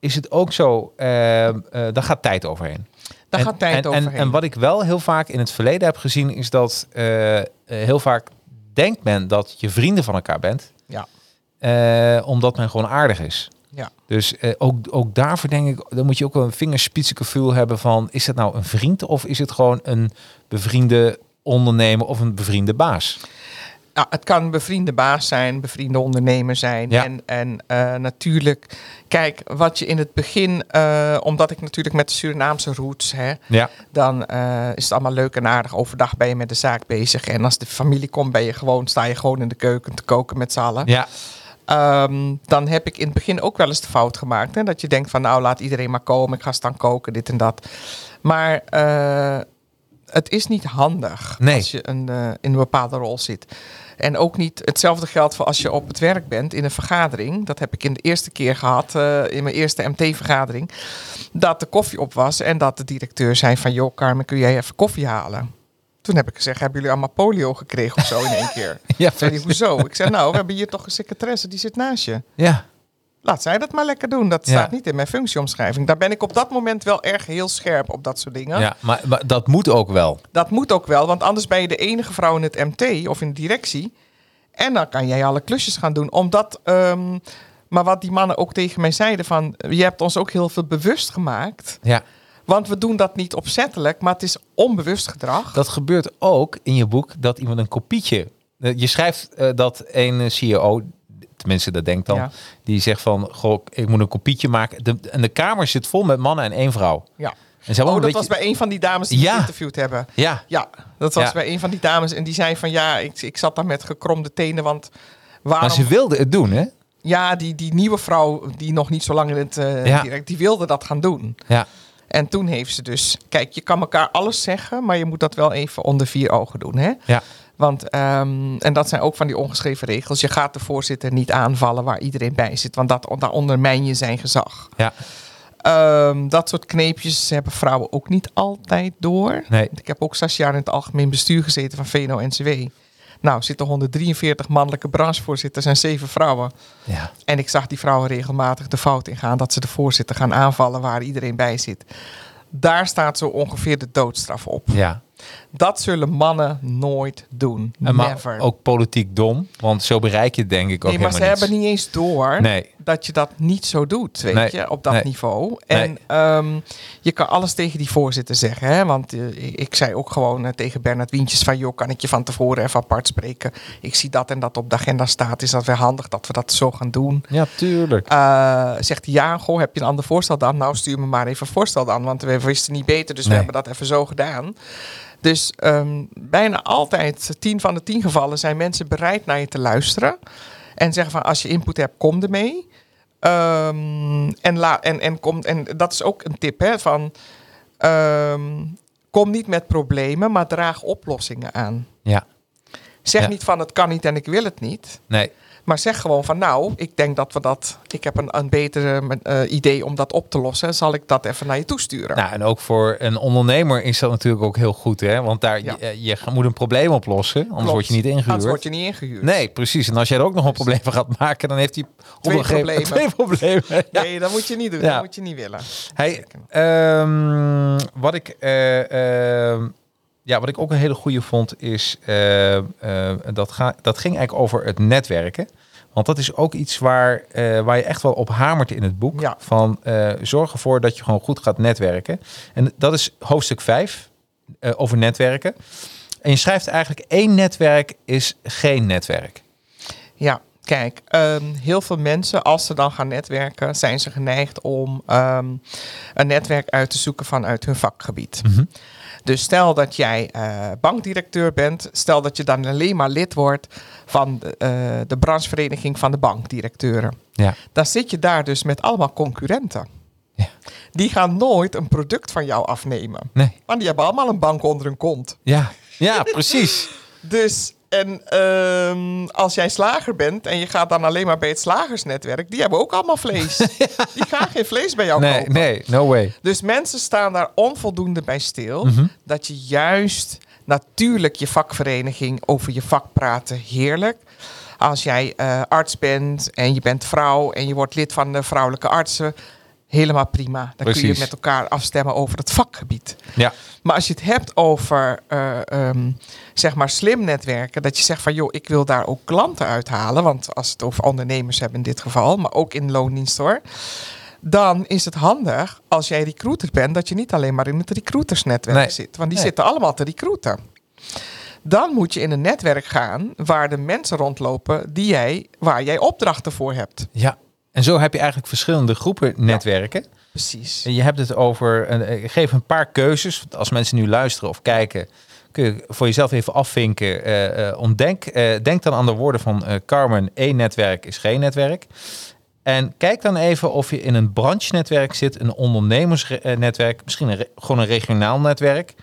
is het ook zo, daar gaat tijd overheen. Daar En- gaat tijd en, overheen. En, en wat ik wel heel vaak in het verleden heb gezien, is dat eh, eh, heel vaak denkt men dat je vrienden van elkaar bent, Ja, eh, omdat men gewoon aardig is. ja. Dus ook, ook daarvoor denk ik, dan moet je ook een vingerspitsengevoel hebben van, is het nou een vriend of is het gewoon een bevriende ondernemer of een bevriende baas? Nou, het kan een bevriende baas zijn, bevriende ondernemer zijn. Ja. En, en eh, natuurlijk, kijk, wat je in het begin, eh, omdat ik natuurlijk met de Surinaamse roots, hè, Ja, dan eh, is het allemaal leuk en aardig. Overdag ben je met de zaak bezig. En als de familie komt, ben je gewoon, sta je gewoon in de keuken te koken met z'n allen. ja, Ehm, dan heb ik in het begin ook wel eens de fout gemaakt. Hè? Dat je denkt van nou laat iedereen maar komen, ik ga staan koken, dit en dat. Maar het is niet handig Nee. als je een, eh, in een bepaalde rol zit. En ook niet hetzelfde geldt voor als je op het werk bent in een vergadering. Dat heb ik in de eerste keer gehad, eh, in mijn eerste MT-vergadering. Dat de koffie op was en dat de directeur zei van... joh Carmen, kun jij even koffie halen? Toen heb ik gezegd, hebben jullie allemaal polio gekregen of zo in één keer? Ja, Zei hij, hoezo? Ik zei, nou, we hebben hier toch een secretaresse, die zit naast je. Ja, Laat zij dat maar lekker doen. Dat Ja. staat niet in mijn functieomschrijving. Daar ben ik op dat moment wel erg heel scherp op dat soort dingen. ja maar, maar dat moet ook wel. Dat moet ook wel, want anders ben je de enige vrouw in het MT of in de directie. En dan kan jij alle klusjes gaan doen. Omdat, ehm, maar wat die mannen ook tegen mij zeiden van... je hebt ons ook heel veel bewust gemaakt. Ja. Want we doen dat niet opzettelijk, maar het is onbewust gedrag. Dat gebeurt ook in je boek dat iemand een kopietje. eh, Je schrijft eh, dat een CEO, tenminste dat denkt dan, Ja. die zegt van, goh, ik moet een kopietje maken. De, en de kamer zit vol met mannen en één vrouw. Ja. En ze Oh, dat was bij een van die dames die Ja. geïnterviewd hebben. Ja, Ja, dat was Ja. bij een van die dames. En die zei van ja, ik, ik zat daar met gekromde tenen. Want waarom... maar ze wilde het doen, hè? Ja, die, die nieuwe vrouw die nog niet zo lang in het eh, Ja. direct, die wilde dat gaan doen. Ja, En toen heeft ze dus, kijk, je kan elkaar alles zeggen, maar je moet dat wel even onder vier ogen doen, hè? ja, Want, ehm, en dat zijn ook van die ongeschreven regels. Je gaat de voorzitter niet aanvallen waar iedereen bij zit, want dat, daar ondermijn je zijn gezag. ja. Ehm, dat soort kneepjes hebben vrouwen ook niet altijd door. Nee. Ik heb ook zes jaar in het algemeen bestuur gezeten van VNO-NCW. Nou, zitten 143 mannelijke branchevoorzitters en zeven vrouwen. ja. En ik zag die vrouwen regelmatig de fout ingaan dat ze de voorzitter gaan aanvallen waar iedereen bij zit. Daar staat zo ongeveer de doodstraf op. ja. Dat zullen mannen nooit doen. En maar Never. ook politiek dom, want zo bereik je het denk ik ook nee, maar ze helemaal hebben niet eens door Nee. dat je dat niet zo doet, weet Nee. je, op dat Nee. niveau. En ehm, je kan alles tegen die voorzitter zeggen, hè? want eh, ik, zei ook gewoon eh, tegen Bernard Wientjes van, joh, kan ik je van tevoren even apart spreken? Ik zie dat en dat op de agenda staat, is dat weer handig dat we dat zo gaan doen? Ja, tuurlijk. Eh, zegt hij, ja, goh, heb je een ander voorstel dan? Nou, stuur me maar even een voorstel dan, want we wisten niet beter, dus we hebben dat even zo gedaan. Dus ehm, bijna altijd, tien van de tien gevallen, zijn mensen bereid naar je te luisteren. En zeggen van, als je input hebt, kom ermee. Ehm, en, la, en, en, kom, en dat is ook een tip, hè, van... ehm, kom niet met problemen, maar draag oplossingen aan. Ja, Zeg Ja. niet van, het kan niet en ik wil het niet. nee. Maar zeg gewoon van nou, ik denk dat we dat. Ik heb een, een betere eh, idee om dat op te lossen. Zal ik dat even naar je toesturen? Nou, en ook voor een ondernemer is dat natuurlijk ook heel goed, hè? Want daar, Ja. je, je moet een probleem oplossen, anders Klopt. word je niet ingehuurd. Anders word je niet ingehuurd. Nee, precies. En als jij er ook nog een probleem van gaat maken, dan heeft hij Twee problemen. twee problemen. Ja. Nee, dat moet je niet doen. Ja. Dat moet je niet willen. Hey, ehm, wat ik, eh, ehm, ja, wat ik ook een hele goede vond is eh, eh, dat, ga, dat ging eigenlijk over het netwerken. Want dat is ook iets waar, eh, waar je echt wel op hamert in het boek. Ja. Van zorg ervoor dat je gewoon goed gaat netwerken. En dat is hoofdstuk 5 eh, over netwerken. En je schrijft eigenlijk één netwerk is geen netwerk. Ja, kijk, ehm, heel veel mensen, als ze dan gaan netwerken, zijn ze geneigd om ehm, een netwerk uit te zoeken vanuit hun vakgebied. Mhm. Dus stel dat jij eh, bankdirecteur bent, stel dat je dan alleen maar lid wordt van de, eh, de branchevereniging van de bankdirecteuren. Ja. Dan zit je daar dus met allemaal concurrenten. Ja. Die gaan nooit een product van jou afnemen. Nee. Want die hebben allemaal een bank onder hun kont. Ja, ja precies. Dus, en ehm, als jij slager bent en je gaat dan alleen maar bij het slagersnetwerk, die hebben ook allemaal vlees. Die gaan geen vlees bij jou Nee, kopen. nee, no way. Dus mensen staan daar onvoldoende bij stil. Mhm. Dat je juist natuurlijk je vakvereniging over je vak praten, heerlijk. Als jij eh, arts bent en je bent vrouw en je wordt lid van de vrouwelijke artsen, helemaal prima. Dan kun je met elkaar afstemmen over het vakgebied. Ja, Maar als je het hebt over eh, ehm, zeg maar slim netwerken, dat je zegt van joh, ik wil daar ook klanten uithalen, want als het over ondernemers hebben in dit geval, maar ook in loondienst hoor, dan is het handig als jij recruiter bent dat je niet alleen maar in het recruitersnetwerk Nee. zit, want die Nee. zitten allemaal te recruiten. Dan moet je in een netwerk gaan waar de mensen rondlopen die jij, waar jij opdrachten voor hebt. ja. En zo heb je eigenlijk verschillende groepen netwerken. Precies. En Je hebt het over, een, ik geef een paar keuzes. Als mensen nu luisteren of kijken, kun je voor jezelf even afvinken. Eh, eh, ontdek, eh, denk dan aan de woorden van eh, Carmen. één netwerk is geen netwerk. En kijk dan even of je in een branche-netwerk zit, een ondernemersnetwerk, misschien een gewoon een regionaal netwerk.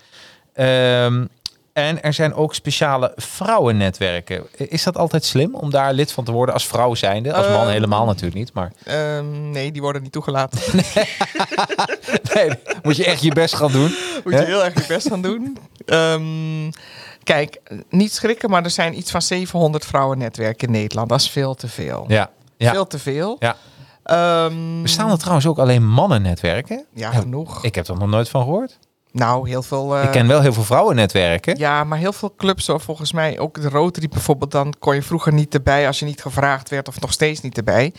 Ehm, en er zijn ook speciale vrouwennetwerken. Is dat altijd slim om daar lid van te worden als vrouw zijnde? Als man Ehm, helemaal natuurlijk niet, maar Ehm, nee, die worden niet toegelaten. nee, moet je echt je best gaan doen. Moet je heel erg je best gaan doen. Ehm, kijk, niet schrikken, maar er zijn iets van 700 vrouwennetwerken in Nederland. Dat is veel te veel. Ja, ja. Veel te veel. Ja. Ehm, Bestaan er trouwens ook alleen mannennetwerken? Ja, genoeg. Ik heb er nog nooit van gehoord. Nou, heel veel... eh, ik ken wel heel veel vrouwennetwerken. Ja, maar heel veel clubs, hoor, volgens mij, ook de Rotary bijvoorbeeld, dan kon je vroeger niet erbij als je niet gevraagd werd of nog steeds niet erbij.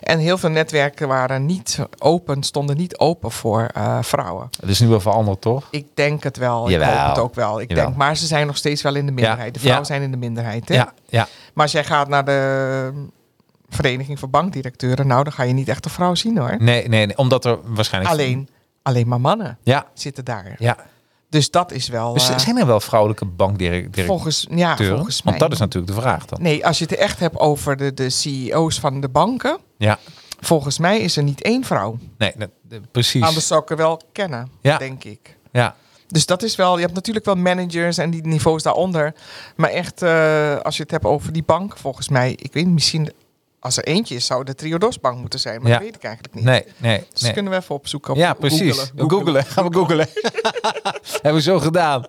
En heel veel netwerken waren niet open, stonden niet open voor eh, vrouwen. Dat is nu wel veranderd, toch? Ik denk het wel, ik Jawel. hoop het ook wel. Ik Jawel. denk, maar ze zijn nog steeds wel in de minderheid. De vrouwen Ja. zijn in de minderheid. Hè? Ja, ja. Maar als jij gaat naar de Vereniging van Bankdirecteuren, nou, dan ga je niet echt een vrouw zien hoor. Nee, nee, nee, omdat er waarschijnlijk... Alleen, alleen maar mannen Ja, zitten daar. ja. Dus dat is wel. Dus eh, zijn er wel vrouwelijke bankdirecteuren? volgens, ja, volgens mij. Want dat is natuurlijk de vraag dan. Nee, als je het echt hebt over de, de CEO's van de banken. Ja, Volgens mij is er niet één vrouw. nee, dat- precies. Anders zou ik er wel kennen, Ja. denk ik. Ja, Dus dat is wel, je hebt natuurlijk wel managers en die niveaus daaronder. Maar echt, eh, als je het hebt over die bank, volgens mij, ik weet misschien als er eentje is, zou de Triodos Bank moeten zijn. Maar Ja. dat weet ik eigenlijk niet. nee, nee. Dus nee. kunnen we even opzoeken. Op Ja, precies. Googelen. Googelen. Gaan we googelen. Hebben we zo gedaan.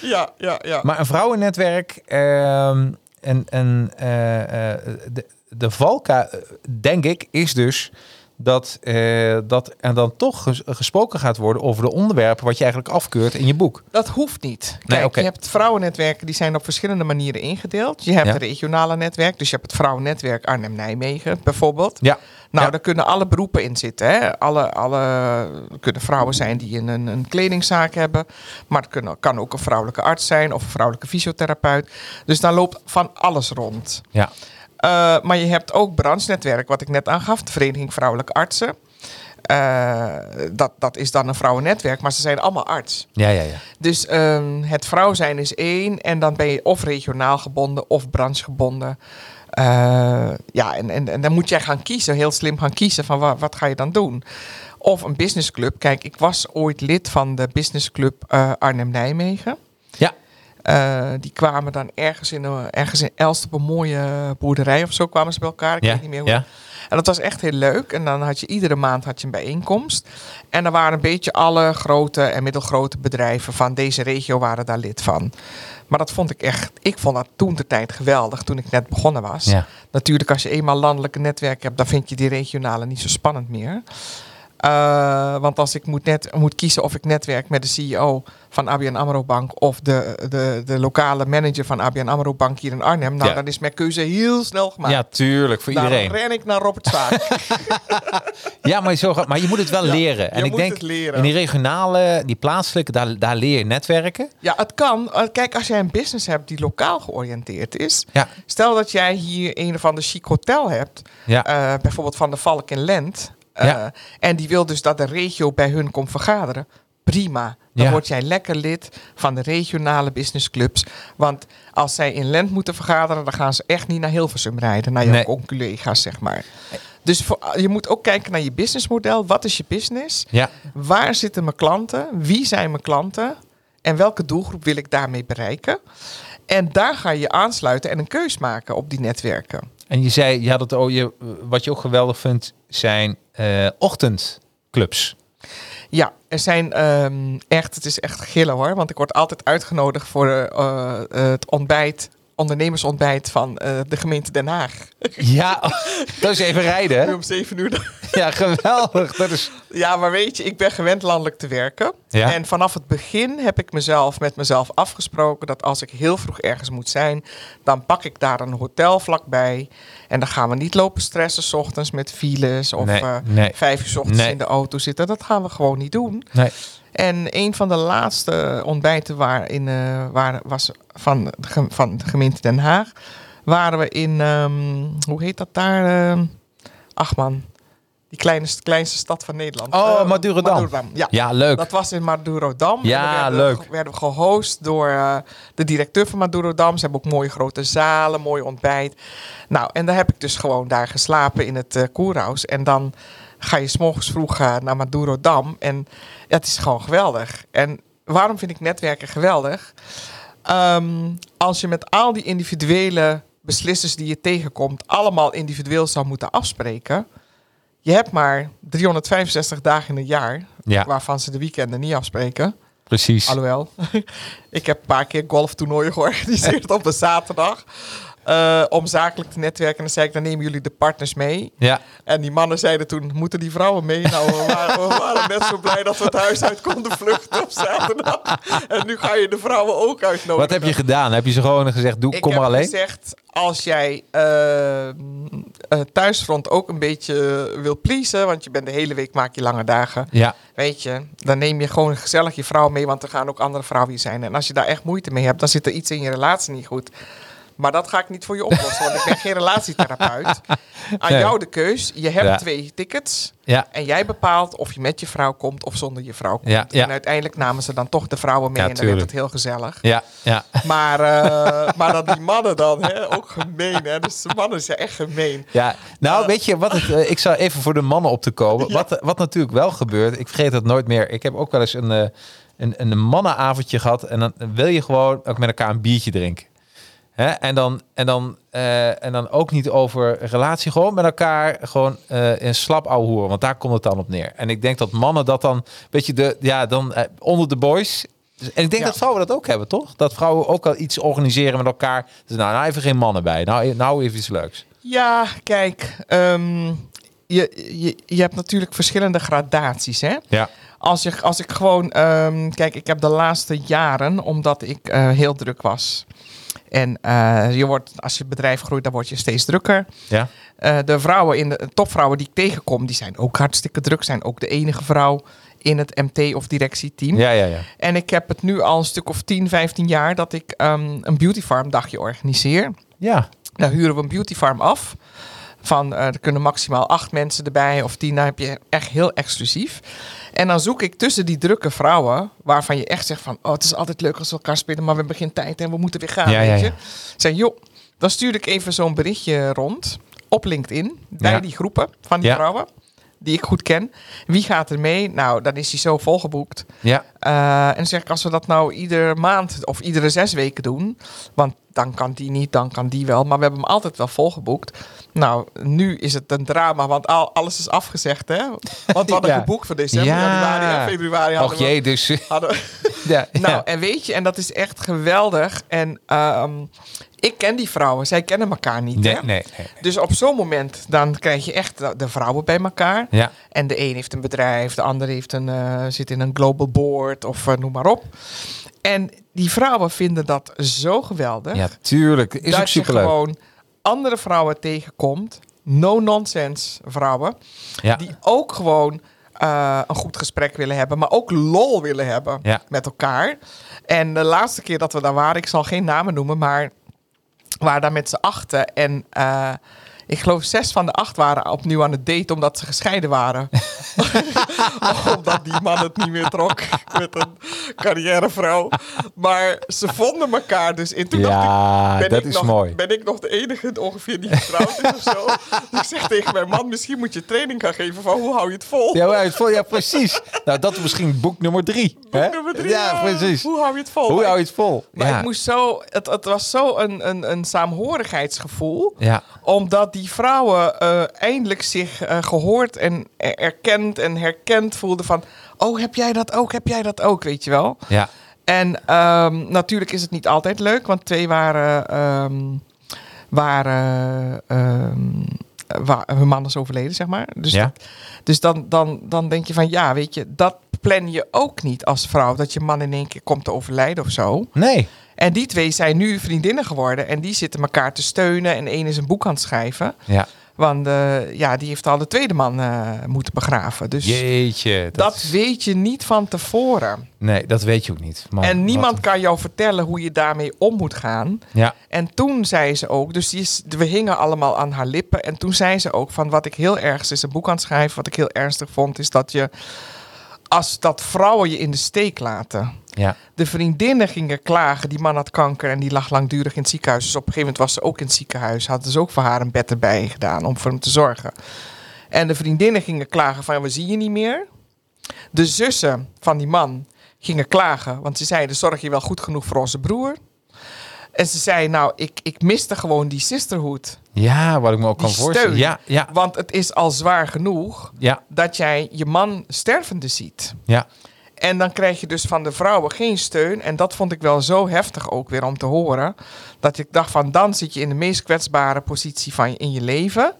Ja, ja, ja. Maar een vrouwennetwerk ehm, en, en eh, eh, de, de valka, eh, denk ik, is dus dat, eh, dat er dan toch ges- gesproken gaat worden over de onderwerpen wat je eigenlijk afkeurt in je boek. Dat hoeft niet. Kijk, Nee, je hebt vrouwennetwerken die zijn op verschillende manieren ingedeeld. Je hebt Ja. een regionale netwerk, dus je hebt het vrouwennetwerk Arnhem-Nijmegen bijvoorbeeld. Ja. Nou, Ja. daar kunnen alle beroepen in zitten. Hè? Alle, alle kunnen vrouwen zijn die een, een, een kledingzaak hebben. Maar het kunnen, kan ook een vrouwelijke arts zijn of een vrouwelijke fysiotherapeut. Dus daar loopt van alles rond. Ja. Eh, maar je hebt ook branche-netwerk, wat ik net aangaf, de Vereniging Vrouwelijke Artsen. Eh, dat, dat is dan een vrouwennetwerk, maar ze zijn allemaal arts. Ja, ja, ja. Dus ehm, het vrouw zijn is één. En dan ben je of regionaal gebonden of branchegebonden. Eh, ja, en, en, en dan moet jij gaan kiezen, heel slim gaan kiezen van wa- wat ga je dan doen. Of een businessclub. Kijk, ik was ooit lid van de businessclub Arnhem-Nijmegen. Ja. Eh, die kwamen dan ergens in, ergens in Elst op een mooie boerderij of zo kwamen ze bij elkaar. Ik Ja, weet niet meer hoe. ja. En dat was echt heel leuk. En dan had je iedere maand had je een bijeenkomst. En er waren een beetje alle grote en middelgrote bedrijven van deze regio waren daar lid van. Maar dat vond ik echt, ik vond dat toen de tijd geweldig, toen ik net begonnen was. Ja. Natuurlijk, als je eenmaal landelijke netwerk hebt, dan vind je die regionale niet zo spannend meer. Eh, want als ik moet, net, moet kiezen of ik netwerk met de CEO van ABN AMRO Bank of de, de, de lokale manager van ABN AMRO Bank hier in Arnhem, nou Ja. dan is mijn keuze heel snel gemaakt. ja, tuurlijk, voor dan iedereen. ren ik naar Robert Zaak. Ja, maar, zo, maar je moet het wel Ja, leren. je En ik moet denk, het leren. in die regionale, die plaatselijke, daar, daar leer je netwerken. Ja, het kan. Eh, Kijk, als jij een business hebt die lokaal georiënteerd is. Ja. Stel dat jij hier een of ander chic hotel hebt. Eh, bijvoorbeeld van de Valk in Lent. Eh, Ja. En die wil dus dat de regio bij hun komt vergaderen. Prima. Dan Ja. word jij lekker lid van de regionale businessclubs. Want als zij in Lent moeten vergaderen, dan gaan ze echt niet naar Hilversum rijden. Naar je Nee. collega's, zeg maar. Dus voor, je moet ook kijken naar je businessmodel. Wat is je business? Ja. Waar zitten mijn klanten? Wie zijn mijn klanten? En welke doelgroep wil ik daarmee bereiken? En daar ga je aansluiten en een keus maken op die netwerken. En je zei, je had het, oh, je, wat je ook geweldig vindt, zijn eh, ochtendclubs. Ja, er zijn ehm, echt, het is echt gillen hoor. Want ik word altijd uitgenodigd voor eh, eh, het ontbijt, ondernemersontbijt van eh, de gemeente Den Haag. Ja, dat is even rijden. hè? Om zeven uur. Ja, geweldig. Dat is, Ja, maar weet je, ik ben gewend landelijk te werken. Ja. En vanaf het begin heb ik mezelf met mezelf afgesproken dat als ik heel vroeg ergens moet zijn, dan pak ik daar een hotel vlakbij. En dan gaan we niet lopen stressen 's ochtends met files of Nee, eh, nee. vijf uur 's ochtends Nee. in de auto zitten. Dat gaan we gewoon niet doen. nee. En een van de laatste ontbijten waarin, eh waar, was van van de gemeente Den Haag, waren we in, ehm, hoe heet dat daar? Ehm, ach man, Die kleine, kleinste stad van Nederland. Oh, Eh, Madurodam. Ja. Ja, leuk. Dat was in Madurodam. Ja, En werden, leuk. we- werden we gehost door eh, de directeur van Madurodam. Ze hebben ook mooie grote zalen, mooi ontbijt. Nou, en daar heb ik dus gewoon daar geslapen in het eh koerhuis. En dan ga je s'morgens vroeg eh, naar Madurodam. En ja, het is gewoon geweldig. En waarom vind ik netwerken geweldig? Ehm, als je met al die individuele beslissers die je tegenkomt... allemaal individueel zou moeten afspreken... Je hebt maar 365 dagen in een jaar, Ja. waarvan ze de weekenden niet afspreken. Precies. Alhoewel, ik heb een paar keer golftoernooien georganiseerd op een zaterdag. Eh, om zakelijk te netwerken. En dan zei ik, dan nemen jullie de partners mee. Ja. En die mannen zeiden toen, moeten die vrouwen mee? Nou, we waren, we waren net zo blij dat we het huis uit konden vluchten op zaterdag. En nu ga je de vrouwen ook uitnodigen. Wat heb je gedaan? Heb je ze gewoon gezegd, doe, Ik kom heb maar alleen? gezegd, als jij eh, thuisfront ook een beetje wil pleasen... want je bent de hele week, maak je lange dagen... Ja. Weet je, dan neem je gewoon gezellig je vrouw mee, want er gaan ook andere vrouwen hier zijn. En als je daar echt moeite mee hebt, dan zit er iets in je relatie niet goed. Maar dat ga ik niet voor je oplossen, want ik ben geen relatietherapeut. Aan Nee. jou de keus. Je hebt Ja. twee tickets. Ja. En jij bepaalt of je met je vrouw komt of zonder je vrouw komt. Ja, ja. En uiteindelijk namen ze dan toch de vrouwen mee en dan werd het heel gezellig. Ja. Ja. Maar, eh, maar dan die mannen dan, hè, ook gemeen. Hè? Dus de mannen zijn echt gemeen. Ja, nou weet je wat het, eh, ik zou even voor de mannen op te komen. Wat, wat natuurlijk wel gebeurt, ik vergeet het nooit meer. Ik heb ook wel eens een, eh, een, een mannenavondje gehad en dan wil je gewoon ook met elkaar een biertje drinken. Hè? En, dan, en, dan, eh, en dan ook niet over relatie, gewoon met elkaar gewoon eh een slap ouwe hoeren, want daar komt het dan op neer. En ik denk dat mannen dat dan, weet je, de, ja, dan eh, onder de boys. Dus- En ik denk Ja. dat vrouwen dat ook hebben, toch? Dat vrouwen ook al iets organiseren met elkaar. Dus nou, nou even geen mannen bij. Nou, nou even iets leuks. Ja, kijk, ehm, je, je, je hebt natuurlijk verschillende gradaties, hè? Ja. Als, je, als ik gewoon, ehm, kijk, ik heb de laatste jaren, omdat ik heel druk was. En eh, je wordt, als je bedrijf groeit, dan word je steeds drukker. Ja. Eh, de vrouwen in de topvrouwen die ik tegenkom, die zijn ook hartstikke druk. Zijn ook de enige vrouw in het MT of directieteam. Ja, ja, ja. En ik heb het nu al een stuk of 10, 15 jaar dat ik ehm, een beauty farm dagje organiseer. Ja, Daar huren we een beauty farm af. Van eh, er kunnen maximaal acht mensen erbij of tien. Dan heb je echt heel exclusief. En dan zoek ik tussen die drukke vrouwen, waarvan je echt zegt van, oh, het is altijd leuk als we elkaar spelen, maar we hebben geen tijd en we moeten weer gaan. Ja, weet ja. je? Zeg, joh, dan stuur ik even zo'n berichtje rond op LinkedIn bij die groepen van die vrouwen die ik goed ken. Wie gaat er mee? Nou, dan is hij zo volgeboekt. ja, Eh, en dan zeg ik, als we dat nou iedere maand of iedere zes weken doen, want dan kan die niet, dan kan die wel, maar we hebben hem altijd wel volgeboekt. Nou, nu is het een drama, want al, alles is afgezegd, hè? Want we hadden Ja. geboekt voor december, Ja. januari en februari. hadden Och we- jee, dus... hadden ja, nou, en weet je, en dat is echt geweldig. En ehm, ik ken die vrouwen, zij kennen elkaar niet, Nee, hè? nee, nee. Dus op zo'n moment, dan krijg je echt de- de vrouwen bij elkaar. Ja, En de een heeft een bedrijf, de ander heeft een, eh, zit in een global board of eh, noem maar op. En die vrouwen vinden dat zo geweldig. ja, tuurlijk. Is ook je superleuk. gewoon andere vrouwen tegenkomt. No-nonsense vrouwen. Ja. Die ook gewoon eh, een goed gesprek willen hebben. Maar ook lol willen hebben Ja. met elkaar. En de laatste keer dat we daar waren, ik zal geen namen noemen, maar we waren daar met z'n achten. En eh, ik geloof zes van de acht waren opnieuw aan het daten omdat ze gescheiden waren. omdat die man het niet meer trok met een carrièrevrouw. Maar ze vonden elkaar dus. En toen dacht ik, ben dat ik is nog, mooi. Ben ik nog de enige ongeveer die getrouwd is of zo? Ik zeg tegen mijn man, misschien moet je training gaan geven van hoe hou je het vol? Ja, maar het vol- ja, precies. Nou, dat is misschien boek nummer drie. hè? Nummer drie, Ja, precies. Hoe hou je het vol? Hoe hou je het vol? Maar ja. ik moest zo, het, het was zo een, een, een saamhorigheidsgevoel. ja. Omdat die vrouwen eh, eindelijk zich eh, gehoord en er- erkend en herkend voelden van... Oh, heb jij dat ook? Heb jij dat ook? Weet je wel? Ja. En ehm, natuurlijk is het niet altijd leuk, want twee waren... ehm, waren ehm, wa- hun man is overleden, zeg maar. Dus, Ja. dat- dus dan, dan, dan denk je van, ja, weet je, dat plan je ook niet als vrouw. Dat je man in één keer komt te overlijden of zo. Nee. En die twee zijn nu vriendinnen geworden. En die zitten elkaar te steunen. En één is een boek aan het schrijven. Ja. Want eh, ja, die heeft al de tweede man eh, moeten begraven. Dus Jeetje. dat, weet je niet van tevoren. Nee, dat weet je ook niet. Man, en niemand wat- kan jou vertellen hoe je daarmee om moet gaan. Ja, En toen zei ze ook, dus die is, we hingen allemaal aan haar lippen. En toen zei ze ook van wat ik heel erg, is een boek aan het schrijven, wat ik heel ernstig vond, is dat je, als dat vrouwen je in de steek laten. ja. De vriendinnen gingen klagen, die man had kanker en die lag langdurig in het ziekenhuis. Dus op een gegeven moment was ze ook in het ziekenhuis, hadden ze ook voor haar een bed erbij gedaan om voor hem te zorgen. En de vriendinnen gingen klagen van, we zien je niet meer. De zussen van die man gingen klagen, want ze zeiden, zorg je wel goed genoeg voor onze broer? En ze zei, nou, ik, ik miste gewoon die sisterhood. ja, wat ik me ook Die kan voorstellen. steun. Ja, ja, Want het is al zwaar genoeg ja, dat jij je man stervende ziet. ja. En dan krijg je dus van de vrouwen geen steun. En dat vond ik wel zo heftig ook weer om te horen. Dat ik dacht van dan zit je in de meest kwetsbare positie van je, in je leven.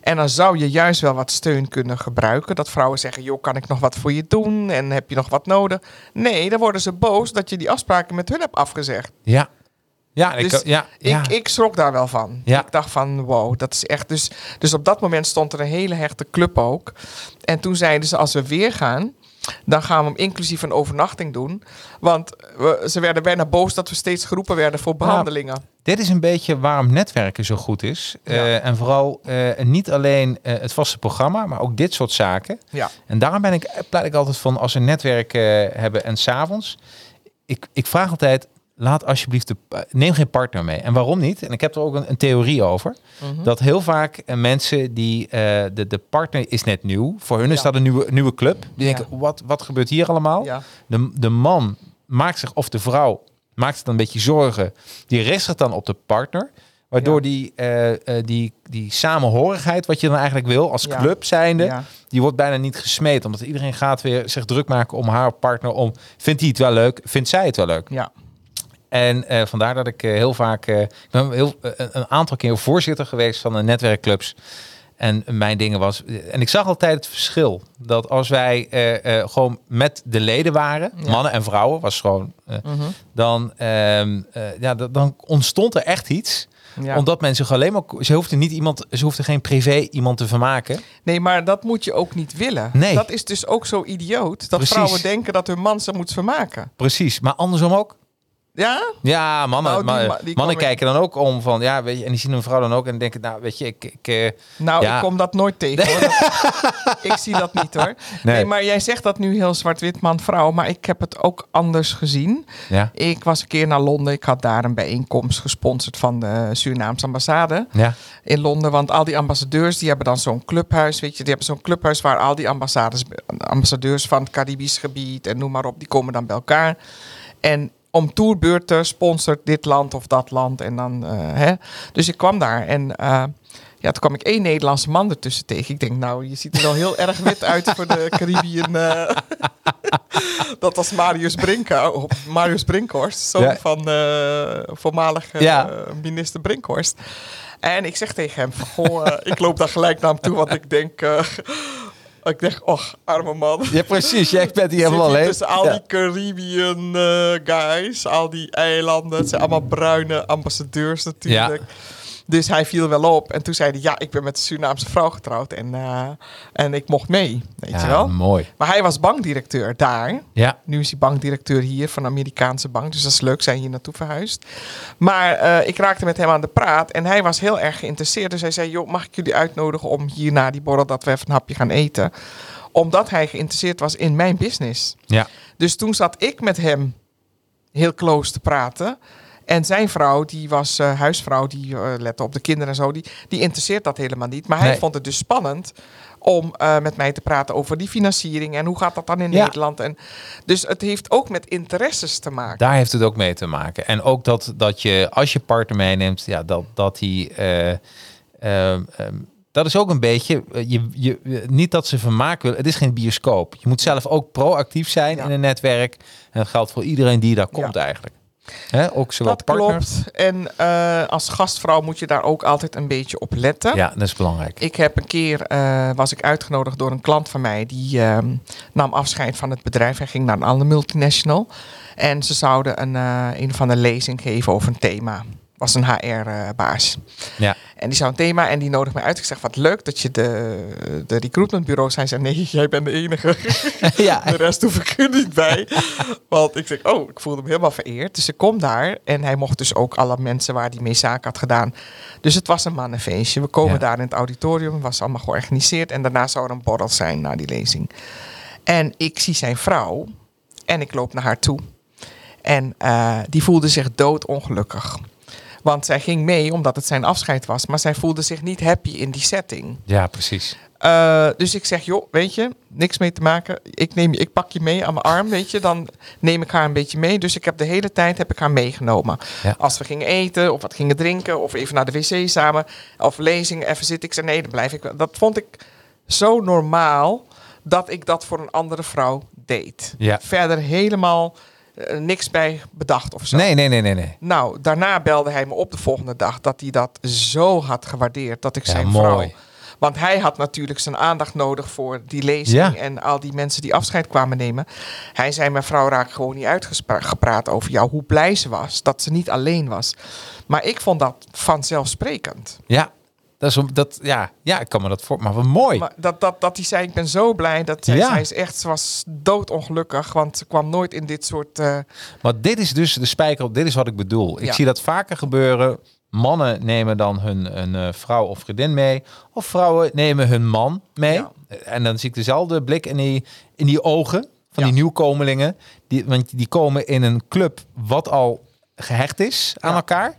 En dan zou je juist wel wat steun kunnen gebruiken. Dat vrouwen zeggen, joh, kan ik nog wat voor je doen? En heb je nog wat nodig? Nee, dan worden ze boos dat je die afspraken met hun hebt afgezegd. Ja, ja, ik, Dus ja, ja. Ik, ik schrok daar wel van. Ja. Ik dacht van, wow, dat is echt... Dus, dus op dat moment stond er een hele hechte club ook. En toen zeiden ze, als we weer gaan... dan gaan we hem inclusief een overnachting doen. Want we, ze werden bijna boos dat we steeds geroepen werden voor behandelingen. Dit is een beetje waarom netwerken zo goed is. Ja. Eh, en vooral eh, niet alleen eh, het vaste programma, maar ook dit soort zaken. Ja, En daarom ben ik, pleit ik altijd van als we netwerk eh, hebben en s'avonds. Ik, ik vraag altijd, laat alsjeblieft de, neem geen partner mee. En waarom niet? En ik heb er ook een, een theorie over. Mhm. Dat heel vaak eh, mensen die, eh, de, de partner is net nieuw. Voor hun is dat een nieuwe, nieuwe club. Die Ja. denken, wat, wat gebeurt hier allemaal? ja, De, de man maakt zich, of de vrouw maakt zich dan een beetje zorgen. Die richt zich dan op de partner. Waardoor die, eh, die, die samenhorigheid, wat je dan eigenlijk wil als club zijnde, die wordt bijna niet gesmeed. Omdat iedereen gaat weer zich druk maken om haar partner. Om, vindt hij het wel leuk? Vindt zij het wel leuk? ja. En eh, vandaar dat ik eh, heel vaak... eh, ik ben heel, een- een aantal keer voorzitter geweest van de netwerkclubs. En mijn dingen was... En ik zag altijd het verschil. Dat als wij gewoon met de leden waren, Ja. mannen en vrouwen, was gewoon... Mhm. dan, ehm, eh, ja, dan ontstond er echt iets. ja. Omdat men zich alleen maar... Ze hoefden niet iemand... Ze hoefden geen privé iemand te vermaken. Nee, maar dat moet je ook niet willen. Nee. Dat is dus ook zo idioot. Dat Precies. vrouwen denken dat hun man ze moet vermaken. Precies. Maar andersom ook. Ja? Ja, mannen, Nou, die die mannen kijken dan ook om van, ja, weet je, en die zien een vrouw dan ook en denken, nou, weet je, ik, ik eh, Nou, Ja. ik kom dat nooit tegen. Hoor. Dat- ik zie dat niet hoor. Nee. Nee. maar jij zegt dat nu heel zwart-wit man-vrouw, maar ik heb het ook anders gezien. ja, Ik was een keer naar Londen. Ik had daar een bijeenkomst gesponsord van de Surinaamse ambassade ja, in Londen. Want al die ambassadeurs die hebben dan zo'n clubhuis. Weet je, die hebben zo'n clubhuis waar al die ambassades, ambassadeurs van het Caribisch gebied en noem maar op, die komen dan bij elkaar. En om tourbeurten sponsort dit land of dat land. En dan, eh, hè. Dus ik kwam daar en eh, ja, toen kwam ik één Nederlandse man ertussen tegen. Ik denk, nou, je ziet er wel heel erg wit uit voor de Caribbean. eh. dat was Marius Brinka, of Marius Brinkhorst, zoon Ja. van voormalig Ja. minister Brinkhorst. En ik zeg tegen hem, van, goh, ik loop daar gelijk naar hem toe, want ik denk... ik denk, och, arme man. ja, precies. Jij bent hier Zit helemaal alleen. tussen al Ja. die Caribbean eh, guys, al die eilanden. Het zijn allemaal bruine ambassadeurs natuurlijk. Dus hij viel wel op. En toen zei hij, ja, ik ben met een Surinaamse vrouw getrouwd. En, eh, en ik mocht mee, weet je Ja, wel. mooi. Maar hij was bankdirecteur daar. Ja, Nu is hij bankdirecteur hier van een Amerikaanse bank. Dus dat is leuk, zijn hier naartoe verhuisd. Maar eh, ik raakte met hem aan de praat. En hij was heel erg geïnteresseerd. Dus hij zei, joh, mag ik jullie uitnodigen om hier na die borrel... dat we even een hapje gaan eten? Omdat hij geïnteresseerd was in mijn business. ja, Dus toen zat ik met hem heel close te praten. En zijn vrouw, die was eh, huisvrouw, die eh, lette op de kinderen en zo, die, die interesseert dat helemaal niet. Maar hij vond het dus spannend om eh, met mij te praten over die financiering en hoe gaat dat dan in Ja. Nederland. En, dus het heeft ook met interesses te maken. daar heeft het ook mee te maken. En ook dat, dat je, als je partner meeneemt, ja, dat, dat die... eh, ehm, ehm, dat is ook een beetje, je, je, niet dat ze vermaak willen. Het is geen bioscoop. Je moet zelf ook proactief zijn Ja. in een netwerk. En dat geldt voor iedereen die daar komt eigenlijk. Ook zowel dat partner. klopt. En eh, als gastvrouw moet je daar ook altijd een beetje op letten. Ja, dat is belangrijk. Ik heb een keer, eh, was ik uitgenodigd door een klant van mij. Die ehm, nam afscheid van het bedrijf. Hij ging naar een andere multinational. En ze zouden een, eh, een of andere lezing geven over een thema. Was een HR-baas. Ja. En die zou een thema en die nodigde mij uit. Ik zeg, wat leuk dat je de, de recruitmentbureaus zijn. Zei, nee, jij bent de enige. ja. De rest hoef ik er niet bij. Want ik zeg, oh, ik voelde me helemaal vereerd. Dus ik kom daar en hij mocht dus ook alle mensen waar hij mee zaken had gedaan. Dus het was een mannenfeestje. We komen Ja. daar in het auditorium, was allemaal georganiseerd. En daarna zou er een borrel zijn na die lezing. En ik zie zijn vrouw en ik loop naar haar toe. En eh, die voelde zich doodongelukkig. Want zij ging mee omdat het zijn afscheid was. Maar zij voelde zich niet happy in die setting. ja, precies. Eh, dus ik zeg, joh, weet je, niks mee te maken. Ik, neem je, ik pak je mee aan mijn arm, weet je. Dan neem ik haar een beetje mee. Dus ik heb de hele tijd heb ik haar meegenomen. Ja. Als we gingen eten of wat gingen drinken of even naar de wc samen. Of lezingen, even zitten. Ik zei, nee, dan blijf ik. Dat vond ik zo normaal dat ik dat voor een andere vrouw deed. Ja. Verder helemaal eh, niks bij bedacht of zo. Nee, nee, nee, nee, nee. Nou, daarna belde hij me op de volgende dag dat hij dat zo had gewaardeerd dat ik Ja, zijn mooi. vrouw. Want hij had natuurlijk zijn aandacht nodig voor die lezing Ja. en al die mensen die afscheid kwamen nemen. Hij zei: Mijn vrouw raakt gewoon niet uitgepraat over jou, hoe blij ze was dat ze niet alleen was. Maar ik vond dat vanzelfsprekend. Ja, dat is, dat, ja, ja, ik kan me dat voor. Maar wat mooi. Maar dat, dat, dat hij zei: Ik ben zo blij dat zij, Ja. zij is echt, ze was doodongelukkig, want ze kwam nooit in dit soort. eh, Maar dit is dus de spijker op. Dit is wat ik bedoel. Ik Ja. zie dat vaker gebeuren. Mannen nemen dan hun een, eh, vrouw of vriendin mee. Of vrouwen nemen hun man mee. Ja. En dan zie ik dezelfde blik in die, in die ogen van die nieuwkomelingen. Die, want die komen in een club wat al gehecht is aan elkaar.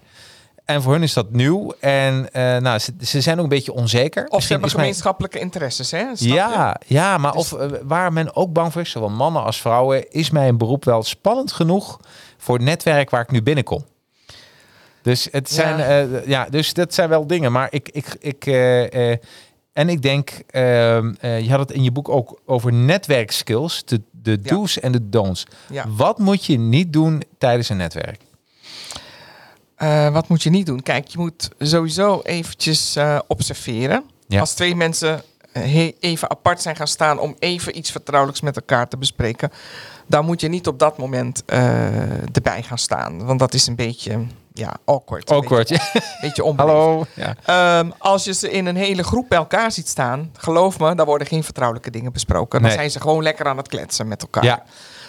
En voor hun is dat nieuw. En eh, nou, ze, ze zijn ook een beetje onzeker. of ze hebben mijn- gemeenschappelijke interesses, hè? Ja, ja, maar Dus- of eh, waar men ook bang voor is, zowel mannen als vrouwen, is mijn beroep wel spannend genoeg voor het netwerk waar ik nu binnenkom. Dus het zijn, Ja. ja, ja dus dat zijn wel dingen. Maar ik, ik, ik eh, eh, en ik denk, ehm, eh, je had het in je boek ook over netwerkskills, de, de Ja. do's en de don'ts. Ja. Wat moet je niet doen tijdens een netwerk? Eh, wat moet je niet doen? Kijk, je moet sowieso eventjes eh, observeren. Ja. Als twee mensen eh, even apart zijn gaan staan om even iets vertrouwelijks met elkaar te bespreken, dan moet je niet op dat moment erbij gaan staan. Want dat is een beetje ja, awkward. Een Awkward. Beetje, een beetje onbeleefd. Hallo. Ja. Ehm, als je ze in een hele groep bij elkaar ziet staan, geloof me, dan worden geen vertrouwelijke dingen besproken. Dan Nee. zijn ze gewoon lekker aan het kletsen met elkaar. Ja.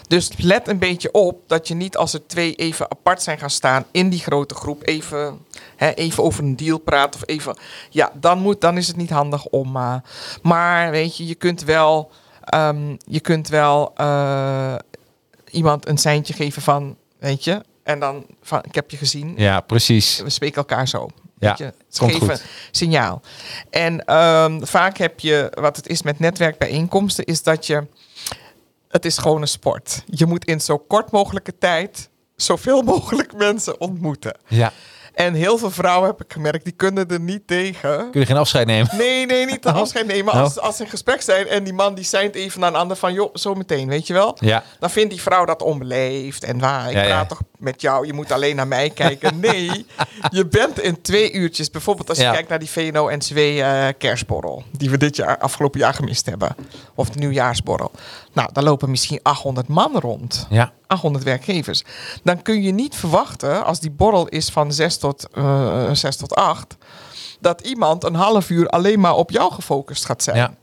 Dus let een beetje op dat je niet als er twee even apart zijn gaan staan in die grote groep even, hè, even over een deal praat of even. Ja, dan, moet, dan is het niet handig om. eh, maar weet je, je kunt wel, ehm, je kunt wel eh, iemand een seintje geven van, weet je, en dan van, ik heb je gezien. ja, precies. We spreken elkaar zo. Ja, je, Ze komt geven goed. signaal. En ehm, vaak heb je, wat het is met netwerkbijeenkomsten, is dat je, het is gewoon een sport. Je moet in zo kort mogelijke tijd zoveel mogelijk mensen ontmoeten. Ja. En heel veel vrouwen heb ik gemerkt, die kunnen er niet tegen. Kun je geen afscheid nemen? Nee, nee, niet de Oh. afscheid nemen. Oh. Als, als ze in gesprek zijn en die man die seint even naar een ander van... joh, zo meteen, weet je wel? Ja. Dan vindt die vrouw dat onbeleefd. En waar, ik Ja, ja. praat toch met jou, je moet alleen naar mij kijken. Nee, je bent in twee uurtjes. Bijvoorbeeld als je Ja. kijkt naar die VNO-NCW eh kerstborrel. Die we dit jaar, afgelopen jaar gemist hebben. Of de nieuwjaarsborrel. Nou, daar lopen misschien 800 man rond. Ja. 800 werkgevers. Dan kun je niet verwachten, als die borrel is van 6 tot, eh 6 tot 8, dat iemand een half uur alleen maar op jou gefocust gaat zijn. Ja.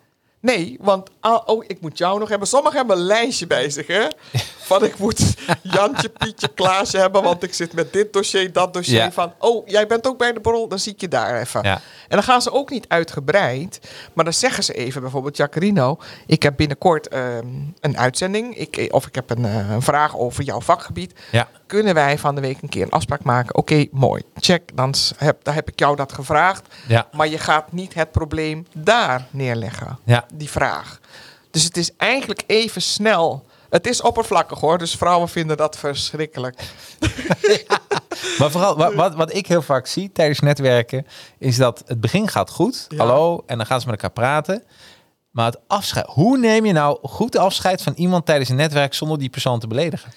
Nee, want ah, oh, ik moet jou nog hebben. Sommigen hebben een lijstje bij zich, hè? Van ik moet Jantje, Pietje, Klaasje hebben, want ik zit met dit dossier, dat dossier. Ja. Van, oh, jij bent ook bij de borrel, dan zie ik je daar even. Ja. En dan gaan ze ook niet uitgebreid, maar dan zeggen ze even, bijvoorbeeld Jacarino, ik heb binnenkort ehm, een uitzending, ik, of ik heb een, eh, een vraag over jouw vakgebied. Ja. Kunnen wij van de week een keer een afspraak maken? Oké, mooi. Check, dan heb, dan heb ik jou dat gevraagd. Ja. Maar je gaat niet het probleem daar neerleggen. Ja. Die vraag. Dus het is eigenlijk even snel. Het is oppervlakkig hoor, dus vrouwen vinden dat verschrikkelijk. Maar vooral wat, wat, wat ik heel vaak zie tijdens netwerken, is dat het begin gaat goed. Ja. Hallo, en dan gaan ze met elkaar praten. Maar het afscheid, hoe neem je nou goed afscheid van iemand tijdens een netwerk zonder die persoon te beledigen?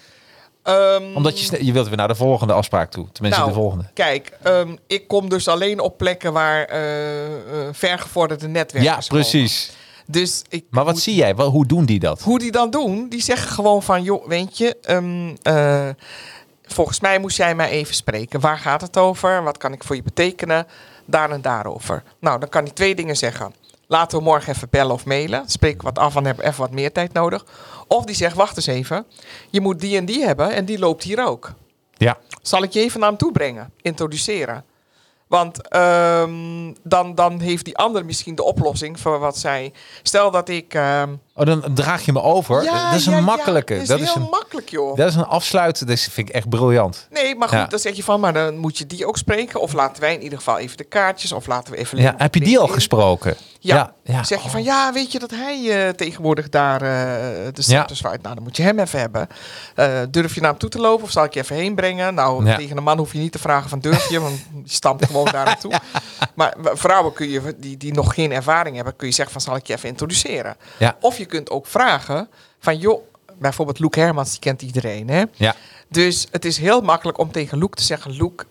Ehm, Omdat je, je wilt weer naar de volgende afspraak toe. Tenminste, nou, de volgende. Kijk, ehm, ik kom dus alleen op plekken waar eh eh, vergevorderde netwerkers Ja, precies. komen. Dus ik Maar wat moet- zie jij? Hoe doen die dat? Hoe die dan doen, die zeggen gewoon van, joh, weet je, ehm, eh, volgens mij moest jij mij even spreken. Waar gaat het over? Wat kan ik voor je betekenen? Daar en daarover. Nou, dan kan hij twee dingen zeggen. Laten we morgen even bellen of mailen. Spreken we wat af en hebben even wat meer tijd nodig. Of die zegt, wacht eens even. Je moet die en die hebben en die loopt hier ook. Ja. Zal ik je even naar hem toe brengen? Introduceren. Want ehm, dan, dan heeft die ander misschien de oplossing voor wat zij... Stel dat ik... ehm, Oh, dan draag je me over. ja, dat is een ja, ja, makkelijke. dat is dat, heel is een, makkelijk, joh. dat is een afsluiten. Dat vind ik echt briljant. Nee, maar goed, dan zeg je van, maar dan moet je die ook spreken. Of laten wij in ieder geval even de kaartjes. Of laten we even... Ja, heb je die al gesproken? Ja. ja. Zeg je van, Oh. ja, weet je dat hij eh, tegenwoordig daar eh, de scepters vaart? Nou, dan moet je hem even hebben. Eh, durf je naar hem toe te lopen of zal ik je even heen brengen? Nou, tegen een man hoef je niet te vragen van durf je, want die stamt gewoon daar naartoe. Maar vrouwen kun je, die, die nog geen ervaring hebben, kun je zeggen van, zal ik je even introduceren? Ja. Of je kunt ook vragen van, joh, bijvoorbeeld Loek Hermans, die kent iedereen, hè? Ja. Dus het is heel makkelijk om tegen Loek te zeggen: Loek,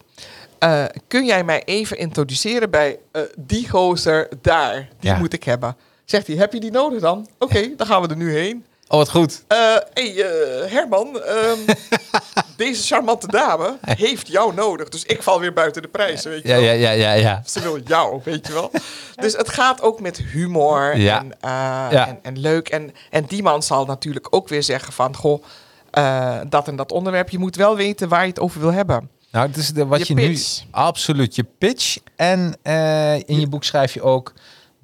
eh, kun jij mij even introduceren bij eh, die gozer daar? Die Ja. moet ik hebben. Zegt hij: Heb je die nodig dan? Oké, dan gaan we er nu heen. Oh, wat goed. Eh hey, eh, Herman, ehm, deze charmante dame heeft jou nodig. Dus ik val weer buiten de prijzen, weet je Ja, wel. ja, ja, ja, ja. Ze wil jou, weet je wel. Dus het gaat ook met humor Ja. en, eh, Ja. en, en leuk. En, en die man zal natuurlijk ook weer zeggen van... Goh, eh, dat en dat onderwerp. Je moet wel weten waar je het over wil hebben. Nou, het is de, wat Je je, pitch. nu... Absoluut, je pitch. En eh, in je boek schrijf je ook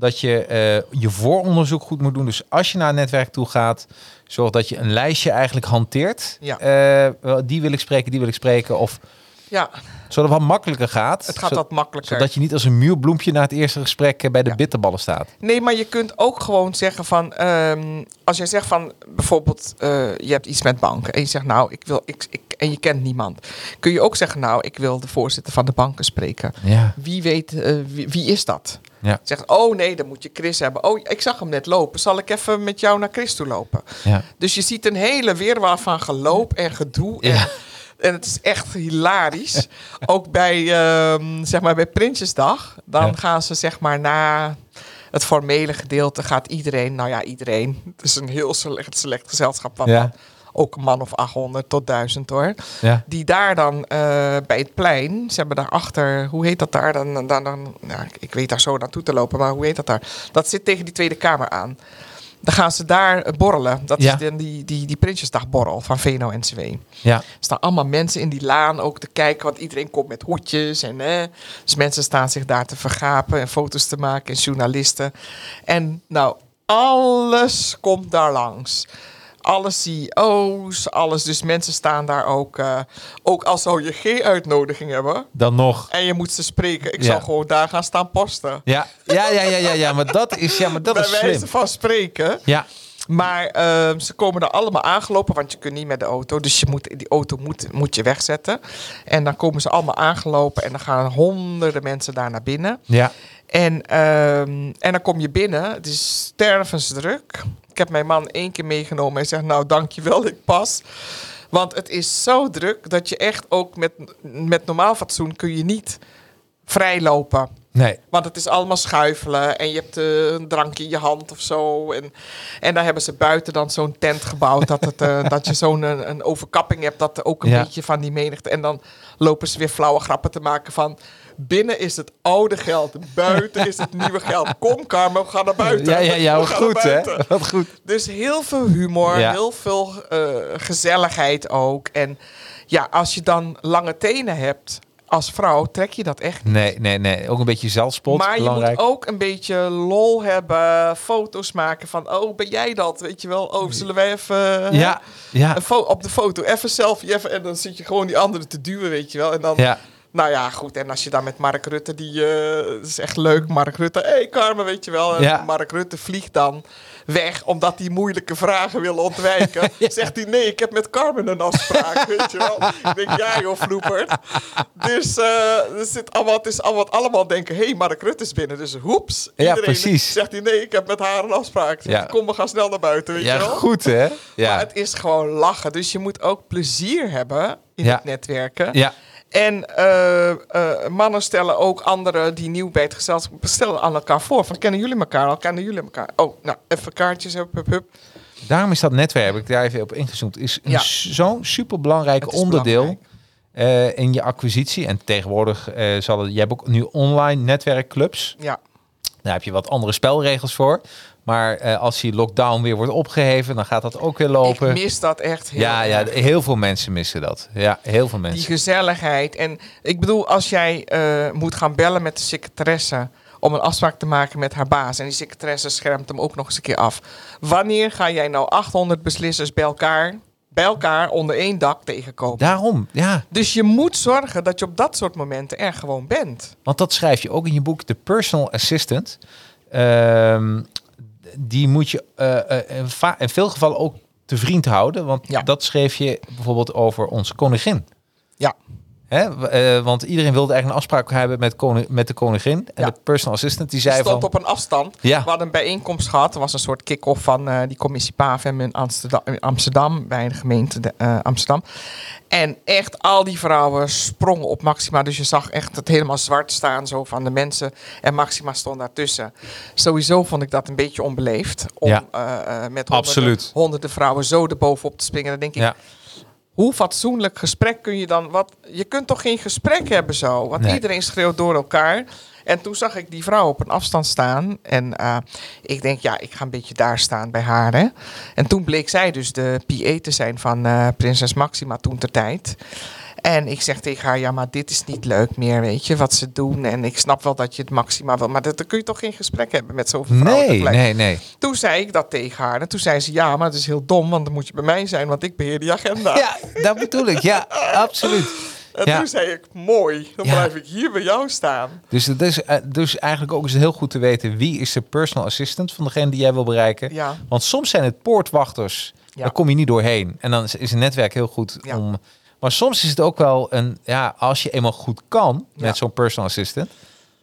dat je eh, je vooronderzoek goed moet doen. Dus als je naar een netwerk toe gaat, zorg dat je een lijstje eigenlijk hanteert. Ja. Eh, die wil ik spreken, die wil ik spreken. Of Ja, zodat het wat makkelijker gaat. het gaat Zo- wat makkelijker. Zodat je niet als een muurbloempje na het eerste gesprek eh, bij de Ja. bitterballen staat. Nee, maar je kunt ook gewoon zeggen van... ehm, als jij zegt van bijvoorbeeld... eh, je hebt iets met banken. En je zegt nou, ik wil... Ik, ik, en je kent niemand. Kun je ook zeggen nou, ik wil de voorzitter van de banken spreken. Ja. Wie weet, eh, wie, wie is dat? Ja. Zegt, oh nee, dan moet je Chris hebben. Oh, ik zag hem net lopen. Zal ik even met jou naar Chris toe lopen? Ja. Dus je ziet een hele weerwaar van geloop en gedoe. En, Ja. En het is echt hilarisch. Ook bij, ehm, zeg maar bij Prinsjesdag. Dan Ja. gaan ze zeg maar na het formele gedeelte gaat iedereen... Nou ja, iedereen. Het is een heel select, select gezelschap. Van Ja. Ook een man of 800 tot 1000 hoor Ja. die daar dan eh, bij het plein, ze hebben daarachter, hoe heet dat daar? Dan, dan, dan, nou, ik weet daar zo naartoe te lopen, maar hoe heet dat daar? Dat zit tegen die Tweede Kamer aan. Dan gaan ze daar eh, borrelen. Dat Ja. is dan die, die, die Prinsjesdagborrel van VNO-NCW. Er Ja. staan allemaal mensen in die laan ook te kijken, want iedereen komt met hoedjes. En, eh, dus mensen staan zich daar te vergapen en foto's te maken en journalisten. En nou, alles komt daar langs. Alle CEO's, alles. Dus mensen staan daar ook. eh, ook al zou je geen uitnodiging hebben Dan nog. en je moet ze spreken. Ik Ja. zou gewoon daar gaan staan posten. Ja. Ja, ja, ja, ja, ja. Maar dat is, ja, maar dat Bij is wijze slim. van spreken. Ja. Maar ehm, ze komen er allemaal aangelopen, want je kunt niet met de auto. Dus je moet, die auto moet, moet je wegzetten. En dan komen ze allemaal aangelopen en dan gaan honderden mensen daar naar binnen. Ja. En, ehm, en dan kom je binnen. Het is stervensdruk. Ik heb mijn man één keer meegenomen. Hij zegt, nou dankjewel, ik pas. Want het is zo druk dat je echt ook met, met normaal fatsoen kun je niet vrijlopen. Nee. Want het is allemaal schuifelen en je hebt eh, een drankje in je hand of zo. En, en dan hebben ze buiten dan zo'n tent gebouwd dat, het, eh, dat je zo'n een, een overkapping hebt dat er ook een Ja. beetje van die menigte. En dan lopen ze weer flauwe grappen te maken van... Binnen is het oude geld, buiten is het nieuwe geld. Kom Carmen, we gaan naar buiten. Ja, ja, ja. Wat goed, hè? Wat goed. Dus heel veel humor, Ja. heel veel eh, gezelligheid ook. En ja, als je dan lange tenen hebt als vrouw, trek je dat echt niet. Nee, nee, nee. Ook een beetje zelfspot. Maar je moet ook een beetje lol hebben, foto's maken van, oh, ben jij dat? Weet je wel, oh, zullen wij even hè, Ja, ja, een op de foto even selfie even, en dan zit je gewoon die anderen te duwen, weet je wel. En dan, ja. Nou ja, goed. En als je dan met Mark Rutte, die eh, dat is echt leuk, Mark Rutte, hé hey, Carmen, weet je wel. En Ja. Mark Rutte vliegt dan weg omdat hij moeilijke vragen wil ontwijken. Zegt hij, nee, ik heb met Carmen een afspraak, weet je wel. Ik denk, ja joh, vloepert. Dus eh, er zit allemaal, het is allemaal, allemaal denken, hé, hey, Mark Rutte is binnen. Dus hoeps. Ja, Iedereen precies. Zegt hij, nee, ik heb met haar een afspraak. Zegt Ja. hij, Kom, we gaan snel naar buiten, weet Ja, je wel. goed hè? Maar Ja. het is gewoon lachen. Dus je moet ook plezier hebben in het netwerken. Ja. En eh, eh, mannen stellen ook anderen die nieuw bij het gezelschap stellen aan elkaar voor. Van kennen jullie elkaar al? Kennen jullie elkaar? Oh, nou, even kaartjes, hup, hup, hup. Daarom is dat netwerk, heb ik daar even op ingezoomd, is Ja. zo'n superbelangrijk onderdeel belangrijk. eh, in je acquisitie. En tegenwoordig zal het, je hebt ook nu online netwerkclubs. Ja, Daar heb je wat andere spelregels voor. Maar eh, als die lockdown weer wordt opgeheven, dan gaat dat ook weer lopen. ik mis dat echt heel ja, ja, heel veel mensen missen dat. Ja, heel veel Die mensen. gezelligheid. En ik bedoel, als jij eh, moet gaan bellen met de secretaresse om een afspraak te maken met haar baas. En die secretaresse schermt hem ook nog eens een keer af. Wanneer ga jij nou 800 beslissers bij elkaar, bij elkaar onder één dak tegenkomen? Daarom, ja. Dus je moet zorgen dat je op dat soort momenten er gewoon bent. Want dat schrijf je ook in je boek, de personal assistant. Ehm, die moet je eh, eh, in, va- in veel gevallen ook te vriend houden. Want Ja. dat schreef je bijvoorbeeld over onze koningin. Ja. Hè? eh, want iedereen wilde eigenlijk een afspraak hebben met, koning, met de koningin. En Ja. de personal assistant die zei stond van... op een afstand. Ja. We hadden een bijeenkomst gehad. Er was een soort kick-off van eh, die commissie PAVM in Amsterdam, in Amsterdam bij de gemeente de, eh, Amsterdam. En echt al die vrouwen sprongen op Maxima. Dus je zag echt het helemaal zwart staan zo van de mensen. En Maxima stond daartussen. Sowieso vond ik dat een beetje onbeleefd. Om Ja. met honderden, honderden vrouwen zo erbovenop te springen. Dan denk ik, Ja. Hoe fatsoenlijk gesprek kun je dan... Wat, je kunt toch geen gesprek hebben zo? Want Nee. iedereen schreeuwt door elkaar. En toen zag ik die vrouw op een afstand staan. En eh, ik denk, ja, ik ga een beetje daar staan bij haar. Hè? En toen bleek zij dus de PA te zijn van eh, prinses Maxima toen ter tijd. En ik zeg tegen haar, ja, maar dit is niet leuk meer, weet je, wat ze doen. En ik snap wel dat je het Maxima wil, maar dat, dan kun je toch geen gesprek hebben met zoveel vrouwen Nee, tegelijk. nee, nee. Toen zei ik dat tegen haar. En toen zei ze, ja, maar het is heel dom, want dan moet je bij mij zijn, want ik beheer die agenda. Ja, dat bedoel ik. Ja, absoluut. En Ja. toen zei ik, mooi, dan Ja. blijf ik hier bij jou staan. Dus het is eh, dus eigenlijk ook eens heel goed te weten wie is de personal assistant van degene die jij wil bereiken. Ja. Want soms zijn het poortwachters, Ja. daar kom je niet doorheen. En dan is- is een netwerk heel goed om. Maar soms is het ook wel een, ja, als je eenmaal goed kan Ja. met zo'n personal assistant,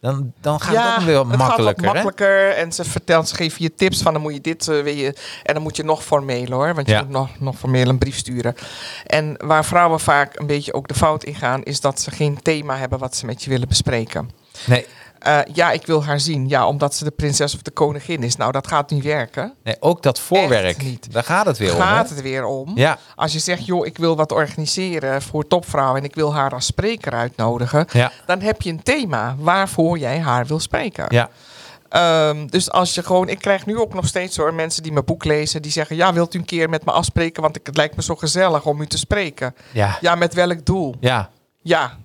dan, dan gaat ja, het ook weer wat het gaat makkelijker. hè? makkelijker. En ze vertelt, ze geven je tips van dan moet je dit wil je, en dan moet je nog formeel hoor, want je Ja. moet nog, nog formeel een brief sturen. En waar vrouwen vaak een beetje ook de fout in gaan, is dat ze geen thema hebben wat ze met je willen bespreken. Nee, Eh, ja, ik wil haar zien. Ja, omdat ze de prinses of de koningin is. Nou, dat gaat niet werken. nee, ook dat voorwerk, niet. daar gaat het weer om. gaat hè? het weer om. Ja, Als je zegt, joh, ik wil wat organiseren voor topvrouwen en ik wil haar als spreker uitnodigen, ja, dan heb je een thema waarvoor jij haar wil spreken. ja. Ehm, dus als je gewoon, ik krijg nu ook nog steeds hoor, mensen die mijn boek lezen, die zeggen, ja, wilt u een keer met me afspreken, want ik, het lijkt me zo gezellig om u te spreken. Ja, Ja, met welk doel? ja. Ja,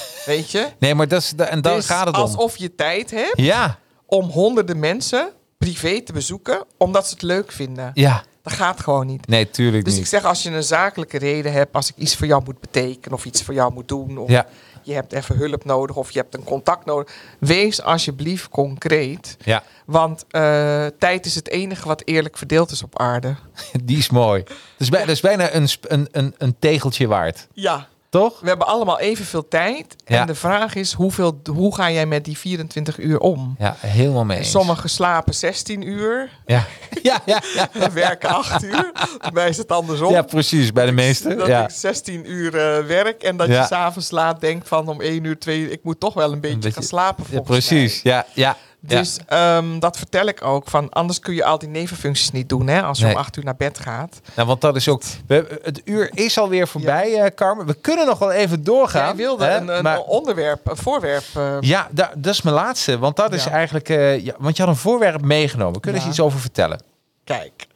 weet je? Nee, maar dat is, en dan Dus gaat het om. alsof je tijd hebt Ja, om honderden mensen privé te bezoeken, omdat ze het leuk vinden. ja. Dat gaat gewoon niet. Nee, tuurlijk Dus ik niet. zeg, als je een zakelijke reden hebt, als ik iets voor jou moet betekenen of iets voor jou moet doen, of Ja, je hebt even hulp nodig of je hebt een contact nodig, wees alsjeblieft concreet. ja. Want eh, tijd is het enige wat eerlijk verdeeld is op aarde. Die is mooi. Dat is, bij, dat is bijna een, een, een, een tegeltje waard. Ja, Toch? we hebben allemaal evenveel tijd. En Ja. de vraag is, hoeveel, hoe ga jij met die 24 uur om? Ja, helemaal mee. eens. Sommigen slapen 16 uur, Ja. Ja, ja, ja. en werken 8 uur. Bij mij is het andersom. ja, precies. Bij de meesten. Dat Ja. ik 16 uur eh, werk en dat Ja. je s'avonds laat denkt van om 1 uur, 2 uur, ik moet toch wel een beetje, beetje- gaan slapen ja, volgens precies. mij. Ja, ja. Dus ehm, dat vertel ik ook. Van, anders kun je al die nevenfuncties niet doen hè, als je Nee. om 8 uur naar bed gaat. Nou, want dat is ook... We, het uur is alweer voorbij, eh Carmen. We kunnen nog wel even doorgaan. Jij wilde hè, een, onderwerp, een voorwerp. eh, Ja, da- dat is mijn laatste. Want dat is Ja. eigenlijk... ja, want je had een voorwerp meegenomen. Kun je Ja. er iets over vertellen? Kijk,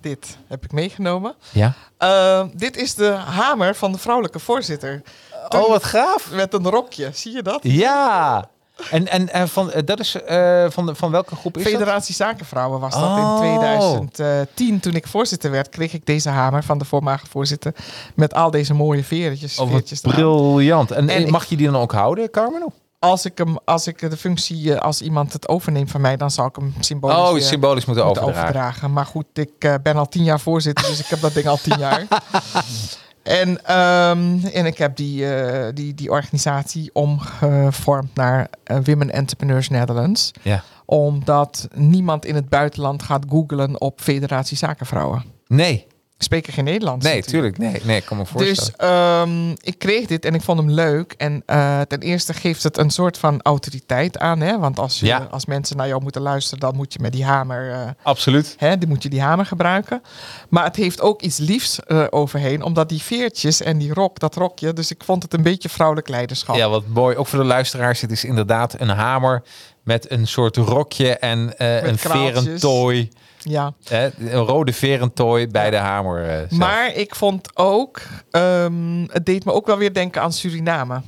dit heb ik meegenomen. Ja. Ehm, dit is de hamer van de vrouwelijke voorzitter. Oh, wat gaaf. Met een rokje, zie je dat? Ja. En, en, en van, eh, dat is eh, van, de, van welke groep is dat? Federatie Zakenvrouwen was dat Oh. in 2010. Toen ik voorzitter werd, kreeg ik deze hamer van de voormalige voorzitter. Met al deze mooie veertjes. Oh, briljant. En, En mag je die dan ook houden, Carmen? Als ik, hem, als ik de functie, eh, als iemand het overneemt van mij, dan zal ik hem symbolisch, Oh, symbolisch moeten moeten overdragen. overdragen. Maar goed, ik eh, ben al tien jaar voorzitter, dus ik heb dat ding al tien jaar. En, ehm, en ik heb die, eh, die, die organisatie omgevormd naar eh, Women Entrepreneurs Netherlands. Ja. Omdat niemand in het buitenland gaat googlen op Federatie Zakenvrouwen. Nee. Spreken geen Nederlands. Nee, natuurlijk. tuurlijk. Nee, nee, ik kan me voorstellen. Dus ik kreeg dit en ik vond hem leuk. En eh, ten eerste geeft het een soort van autoriteit aan. Hè? Want als, je, Ja. als mensen naar jou moeten luisteren, dan moet je met die hamer, eh, Absoluut. hè, die moet je die hamer gebruiken. Maar het heeft ook iets liefs eh, overheen. Omdat die veertjes en die rok, dat rokje. Dus ik vond het een beetje vrouwelijk leiderschap. Ja, wat mooi. Ook voor de luisteraars. Het is inderdaad een hamer met een soort rokje en eh, een kraaltjes. verentooi. Ja. Hè, een rode verentooi bij de hamer. eh. Maar ik vond ook, ehm, het deed me ook wel weer denken aan Suriname.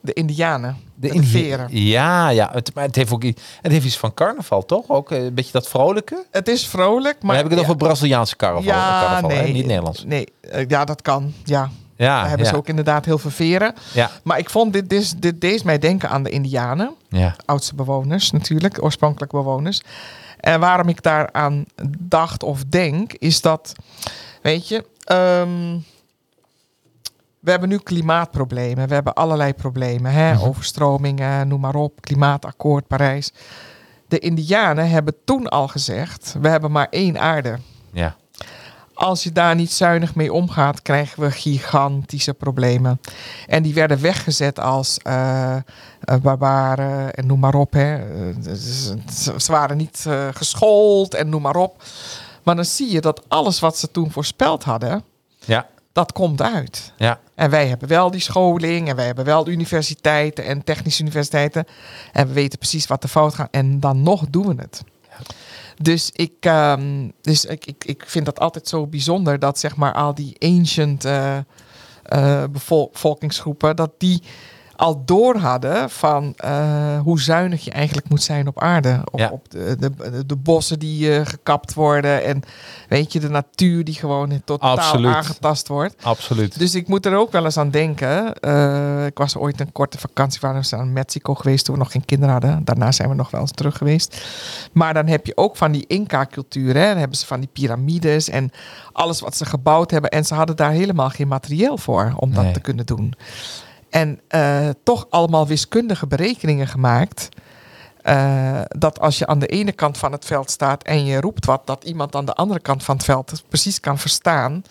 De Indianen. De, veren. Ja, ja. Het, maar het heeft ook het heeft iets van carnaval, toch? Ook eh, een beetje dat vrolijke. Het is vrolijk, Maar dan heb ik het ja, over Braziliaanse carnaval. carnaval hè? nee. Niet Nederlands. Nee, ja, dat kan. Ja, Ja, daar hebben ja, ze ook inderdaad heel veel veren. ja, Maar ik vond dit, dit, dit deed mij denken aan de Indianen. ja. Oudste bewoners natuurlijk, oorspronkelijk bewoners. En waarom ik daaraan dacht of denk, is dat, weet je, ehm, we hebben nu klimaatproblemen. We hebben allerlei problemen, hè? Mhm. overstromingen, noem maar op, klimaatakkoord, Parijs. De Indianen hebben toen al gezegd, we hebben maar één aarde. ja. Als je daar niet zuinig mee omgaat, krijgen we gigantische problemen. En die werden weggezet als eh, barbaren en noem maar op. Hè. Eh, ze- waren niet eh, geschoold en noem maar op. Maar dan zie je dat alles wat ze toen voorspeld hadden, Ja, dat komt uit. ja. En wij hebben wel die scholing en wij hebben wel de universiteiten en technische universiteiten. En we weten precies wat er fout gaat. En dan nog doen we het. Dus, ik, ehm, dus ik, ik, ik vind dat altijd zo bijzonder dat zeg maar al die ancient eh, eh, bevol- bevolkingsgroepen, dat die al door hadden van eh, hoe zuinig je eigenlijk moet zijn op aarde. Op, Ja. op de, de, de bossen die eh, gekapt worden en weet je, de natuur die gewoon totaal Absoluut. aangetast wordt. Absoluut. Dus ik moet er ook wel eens aan denken. Eh, ik was ooit een korte vakantie, waren we aan Mexico geweest toen we nog geen kinderen hadden. Daarna zijn we nog wel eens terug geweest. Maar dan heb je ook van die Inca-cultuur. hè. Dan hebben ze van die piramides en alles wat ze gebouwd hebben. En ze hadden daar helemaal geen materieel voor om dat te kunnen doen. En eh, toch allemaal wiskundige berekeningen gemaakt. eh, dat als je aan de ene kant van het veld staat en je roept wat, dat iemand aan de andere kant van het veld precies kan verstaan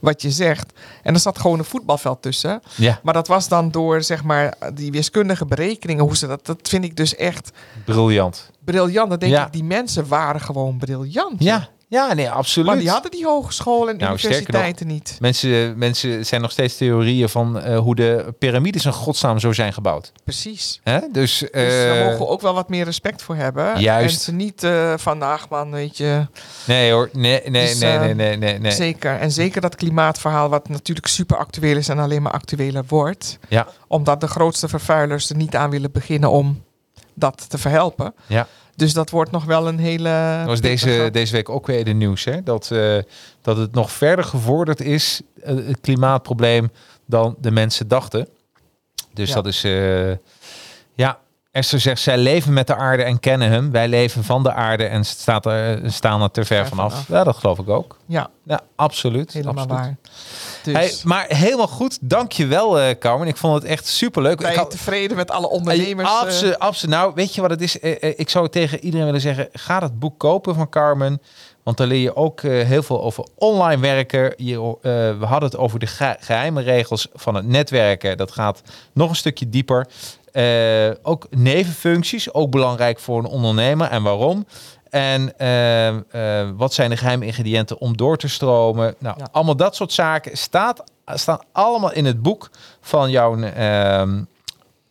wat je zegt. En er zat gewoon een voetbalveld tussen. Ja, Maar dat was dan door zeg maar die wiskundige berekeningen, hoe ze dat, dat vind ik dus echt briljant. briljant. Dan denk Ja. ik, die mensen waren gewoon briljant. Ja, ja, nee, absoluut. Maar die hadden die hogescholen en Nou, universiteiten niet. Mensen, mensen zijn nog steeds theorieën van eh, hoe de piramides in godsnaam zo zijn gebouwd. Precies. Hè? Dus, Dus daar eh, mogen we ook wel wat meer respect voor hebben. Juist. En ze niet eh van, ach man, weet je. nee hoor, nee, nee, Dus, nee, nee, nee, nee, nee. Zeker. En zeker dat klimaatverhaal, wat natuurlijk super actueel is en alleen maar actueler wordt. Ja, Omdat de grootste vervuilers er niet aan willen beginnen om dat te verhelpen. ja. Dus dat wordt nog wel een hele. Dat was deze, deze week ook weer in de nieuws. Hè? Dat, eh, dat het nog verder gevorderd is, eh, het klimaatprobleem, dan de mensen dachten. Dus Ja. dat is, eh, ja, Esther zegt, zij leven met de aarde en kennen hem. Wij leven van de aarde en staat er, staan er te ver Ver vanaf. vanaf. Ja, dat geloof ik ook. Ja, Ja, absoluut. helemaal absoluut. waar. Dus Hey, maar helemaal goed. Dankjewel, eh Carmen. Ik vond het echt superleuk. ben Ik je had- tevreden met alle ondernemers? eh? Absoluut. Nou, weet je wat het is? Eh, Ik zou tegen iedereen willen zeggen: ga dat boek kopen van Carmen. Want daar leer je ook heel veel over online werken. Je, we hadden het over de ge- geheime regels van het netwerken. Dat gaat nog een stukje dieper. Ook nevenfuncties, ook belangrijk voor een ondernemer. En waarom? En eh, eh, wat zijn de geheime ingrediënten om door te stromen? Nou, Ja. allemaal dat soort zaken staat, staan allemaal in het boek van jouw ehm,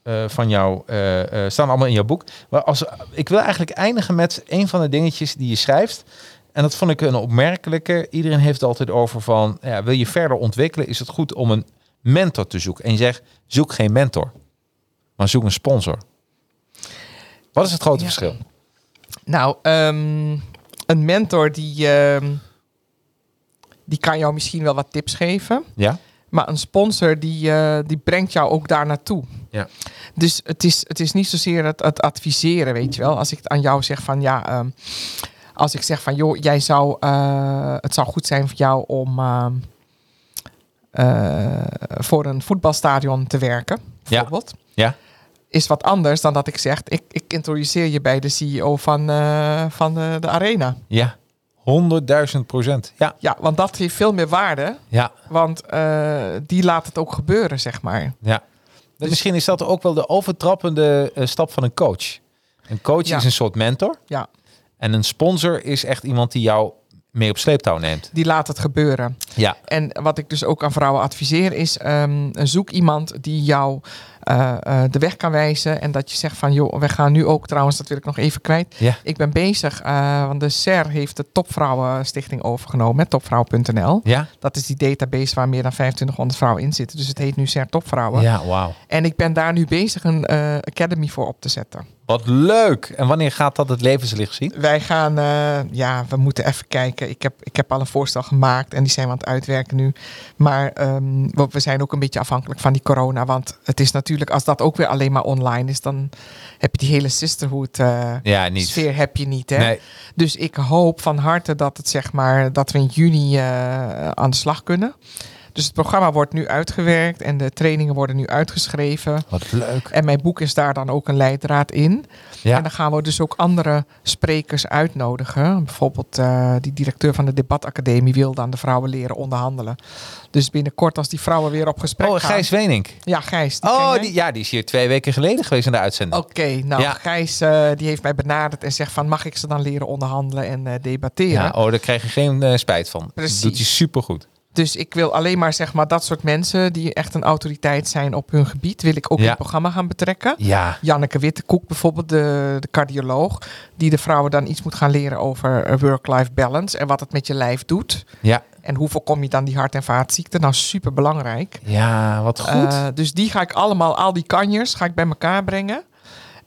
eh, van jou eh, eh, staan allemaal in jouw boek. Maar als, ik wil eigenlijk eindigen met een van de dingetjes die je schrijft. En dat vond ik een opmerkelijke. Iedereen heeft het altijd over van, ja, wil je verder ontwikkelen, is het goed om een mentor te zoeken. En je zegt, zoek geen mentor, maar zoek een sponsor. Wat is het grote Ja. verschil? Nou, ehm, een mentor die, ehm, die kan jou misschien wel wat tips geven. Ja? Maar een sponsor die, eh, die brengt jou ook daar naartoe. Ja. Dus het is, het is niet zozeer het, het adviseren, weet je wel. Als ik aan jou zeg van ja, ehm, als ik zeg van joh, jij zou, eh, het zou goed zijn voor jou om eh, voor een voetbalstadion te werken, bijvoorbeeld. Ja? Is wat anders dan dat ik zeg, ik, ik introduceer je bij de CEO van, eh, van de, de arena. Ja, Honderdduizend procent. Ja, Ja, want dat heeft veel meer waarde. ja, Want eh, die laat het ook gebeuren, zeg maar. ja. Dus- Misschien is dat ook wel de overtrappende eh, stap van een coach. Een coach Ja. is een soort mentor. Ja, En een sponsor is echt iemand die jou mee op sleeptouw neemt. die laat het gebeuren. Ja, En wat ik dus ook aan vrouwen adviseer is, ehm, zoek iemand die jou eh, de weg kan wijzen. En dat je zegt van, joh, we gaan nu ook trouwens, dat wil ik nog even kwijt. Ik ben bezig, eh, want de SER heeft de Topvrouwenstichting overgenomen, met topvrouw.nl. Ja? Dat is die database waar meer dan 2500 vrouwen in zitten. Dus het heet nu SER Topvrouwen. Ja, wauw. En ik ben daar nu bezig een academy voor op te zetten. Wat leuk. En wanneer gaat dat het levenslicht zien? Wij gaan, eh, ja, we moeten even kijken. Ik heb, ik heb al een voorstel gemaakt en die zijn we aan het uitwerken nu. Maar ehm, we, zijn ook een beetje afhankelijk van die corona. Want het is natuurlijk, als dat ook weer alleen maar online is, dan heb je die hele sisterhood eh, Ja, niet. sfeer heb je niet. Hè? Nee. Dus ik hoop van harte dat het zeg maar dat we in juni eh, aan de slag kunnen. Dus het programma wordt nu uitgewerkt en de trainingen worden nu uitgeschreven. Wat leuk. En mijn boek is daar dan ook een leidraad in. Ja. En dan gaan we dus ook andere sprekers uitnodigen. Bijvoorbeeld eh, die directeur van de debatacademie wil dan de vrouwen leren onderhandelen. Dus binnenkort als die vrouwen weer op gesprek Oh, gaan. Gijs Wenink. Ja, Gijs. die Oh, die, ja, die is hier twee weken geleden geweest in de uitzending. Oké, nou Ja. Gijs eh, die heeft mij benaderd en zegt van mag ik ze dan leren onderhandelen en eh, debatteren. Ja, oh, daar krijg je geen spijt van. Precies. Dat doet hij supergoed. Dus ik wil alleen maar zeg maar dat soort mensen die echt een autoriteit zijn op hun gebied, wil ik ook in het programma gaan betrekken. Ja. Janneke Wittekoek bijvoorbeeld, de, de cardioloog, die de vrouwen dan iets moet gaan leren over eh, work-life balance en wat het met je lijf doet. Ja. En hoe voorkom je dan die hart- en vaatziekten? Nou, super belangrijk. Ja, wat goed. dus die ga ik allemaal, al die kanjers, ga ik bij elkaar brengen.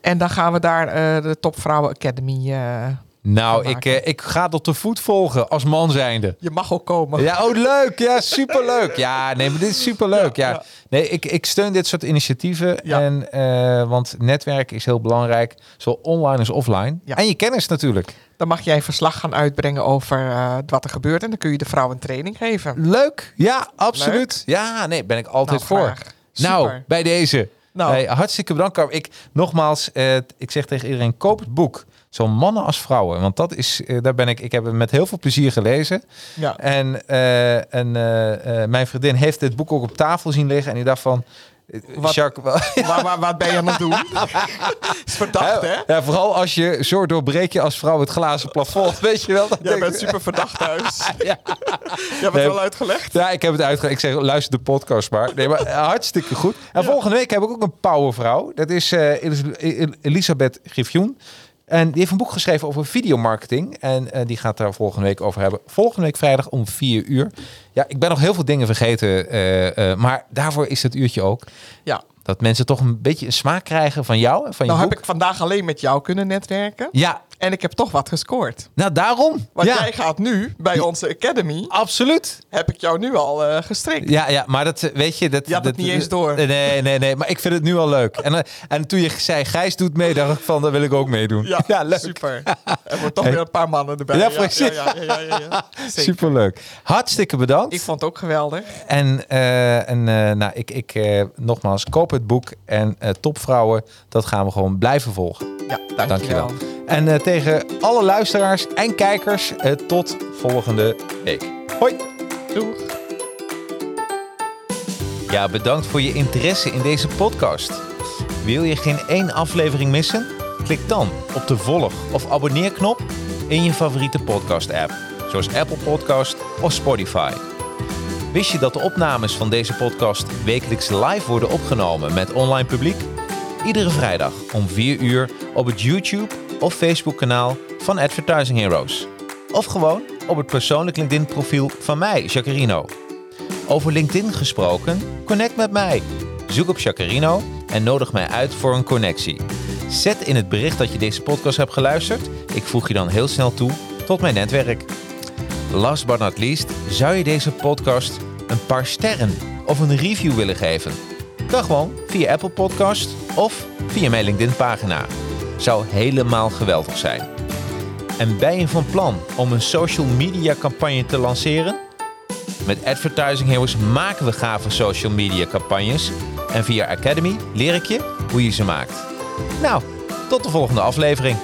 En dan gaan we daar eh, de Topvrouwen Academy. eh, nou, ik, eh, ik ga tot de voet volgen als man zijnde. je mag ook komen. Ja, oh leuk. Ja, superleuk. Ja, nee, maar dit is superleuk. Ja, Ja. Nee, ik, ik steun dit soort initiatieven. Ja. En, eh, want netwerk is heel belangrijk, zowel online als offline. Ja. En je kennis natuurlijk. Dan mag jij een verslag gaan uitbrengen over eh, wat er gebeurt. En dan kun je de vrouwen een training geven. Leuk. Ja, absoluut. Ja, nee, ben ik altijd Nou, voor. Nou, bij deze. Nou. Hey, hartstikke bedankt. Ik, nogmaals, ik zeg tegen iedereen, koop het boek. Zowel mannen als vrouwen. Want dat is, eh, daar ben ik, ik heb het met heel veel plezier gelezen. Ja. En, eh, en eh, mijn vriendin heeft het boek ook op tafel zien liggen. En die dacht van, Wat- Jacques, waar, waar, wat ben je aan het doen? is verdacht, hè? ja, vooral als je, zo doorbreek je als vrouw het glazen plafond. Weet je wel? Dan Jij bent super verdacht thuis. Ja. Je hebt het wel uitgelegd. Ja, ik heb het uitgelegd. Ik zeg, luister de podcast maar. Nee, maar hartstikke goed. En volgende week heb ik ook een powervrouw. Dat is El- Elisabeth Griffioen. En die heeft een boek geschreven over videomarketing. En eh, die gaat daar volgende week over hebben. Volgende week vrijdag om 4 uur. Ja, ik ben nog heel veel dingen vergeten. eh, eh, maar daarvoor is het uurtje ook. Ja. Dat mensen toch een beetje een smaak krijgen van jou en van je Nou heb ik vandaag alleen met jou kunnen netwerken. Ja, En ik heb toch wat gescoord. nou daarom. Want ja, jij gaat nu bij onze academy. absoluut. Heb ik jou nu al eh, gestrikt. Ja, ja, maar dat eh, weet je. Dat, Je had het dat- niet eens door. Nee, nee, nee. Maar ik vind het nu al leuk. En, eh, en toen je zei, Gijs doet mee, dacht ik van, dat wil ik ook meedoen. Ja, leuk. super. Er wordt toch Hey. weer een paar mannen erbij. Ja, precies. Ja, ja, ja. Superleuk. Hartstikke bedankt. Ik vond het ook geweldig. En, en nou, ik, ik nogmaals, koop het boek. En eh, topvrouwen, dat gaan we gewoon blijven volgen. Ja, dankjewel. Dankjewel. En eh, tegen alle luisteraars en kijkers, eh, tot volgende week. Hoi. Doeg. Ja, bedankt voor je interesse in deze podcast. Wil je geen één aflevering missen? Klik dan op de volg- of abonneerknop in je favoriete podcast-app, zoals Apple Podcast of Spotify. Wist je dat de opnames van deze podcast wekelijks live worden opgenomen met online publiek? Iedere vrijdag om 4 uur op het YouTube of Facebook kanaal van Advertising Heroes. Of gewoon op het persoonlijk LinkedIn profiel van mij, Jacarino. Over LinkedIn gesproken, connect met mij. Zoek op Chacarino en nodig mij uit voor een connectie. Zet in het bericht dat je deze podcast hebt geluisterd. Ik voeg je dan heel snel toe tot mijn netwerk. Last but not least, zou je deze podcast een paar sterren of een review willen geven? Dan gewoon via Apple Podcast of via mijn LinkedIn pagina. Zou helemaal geweldig zijn. En ben je van plan om een social media campagne te lanceren? Met Advertising Heroes maken we gave social media campagnes. En via Academy leer ik je hoe je ze maakt. Nou, tot de volgende aflevering.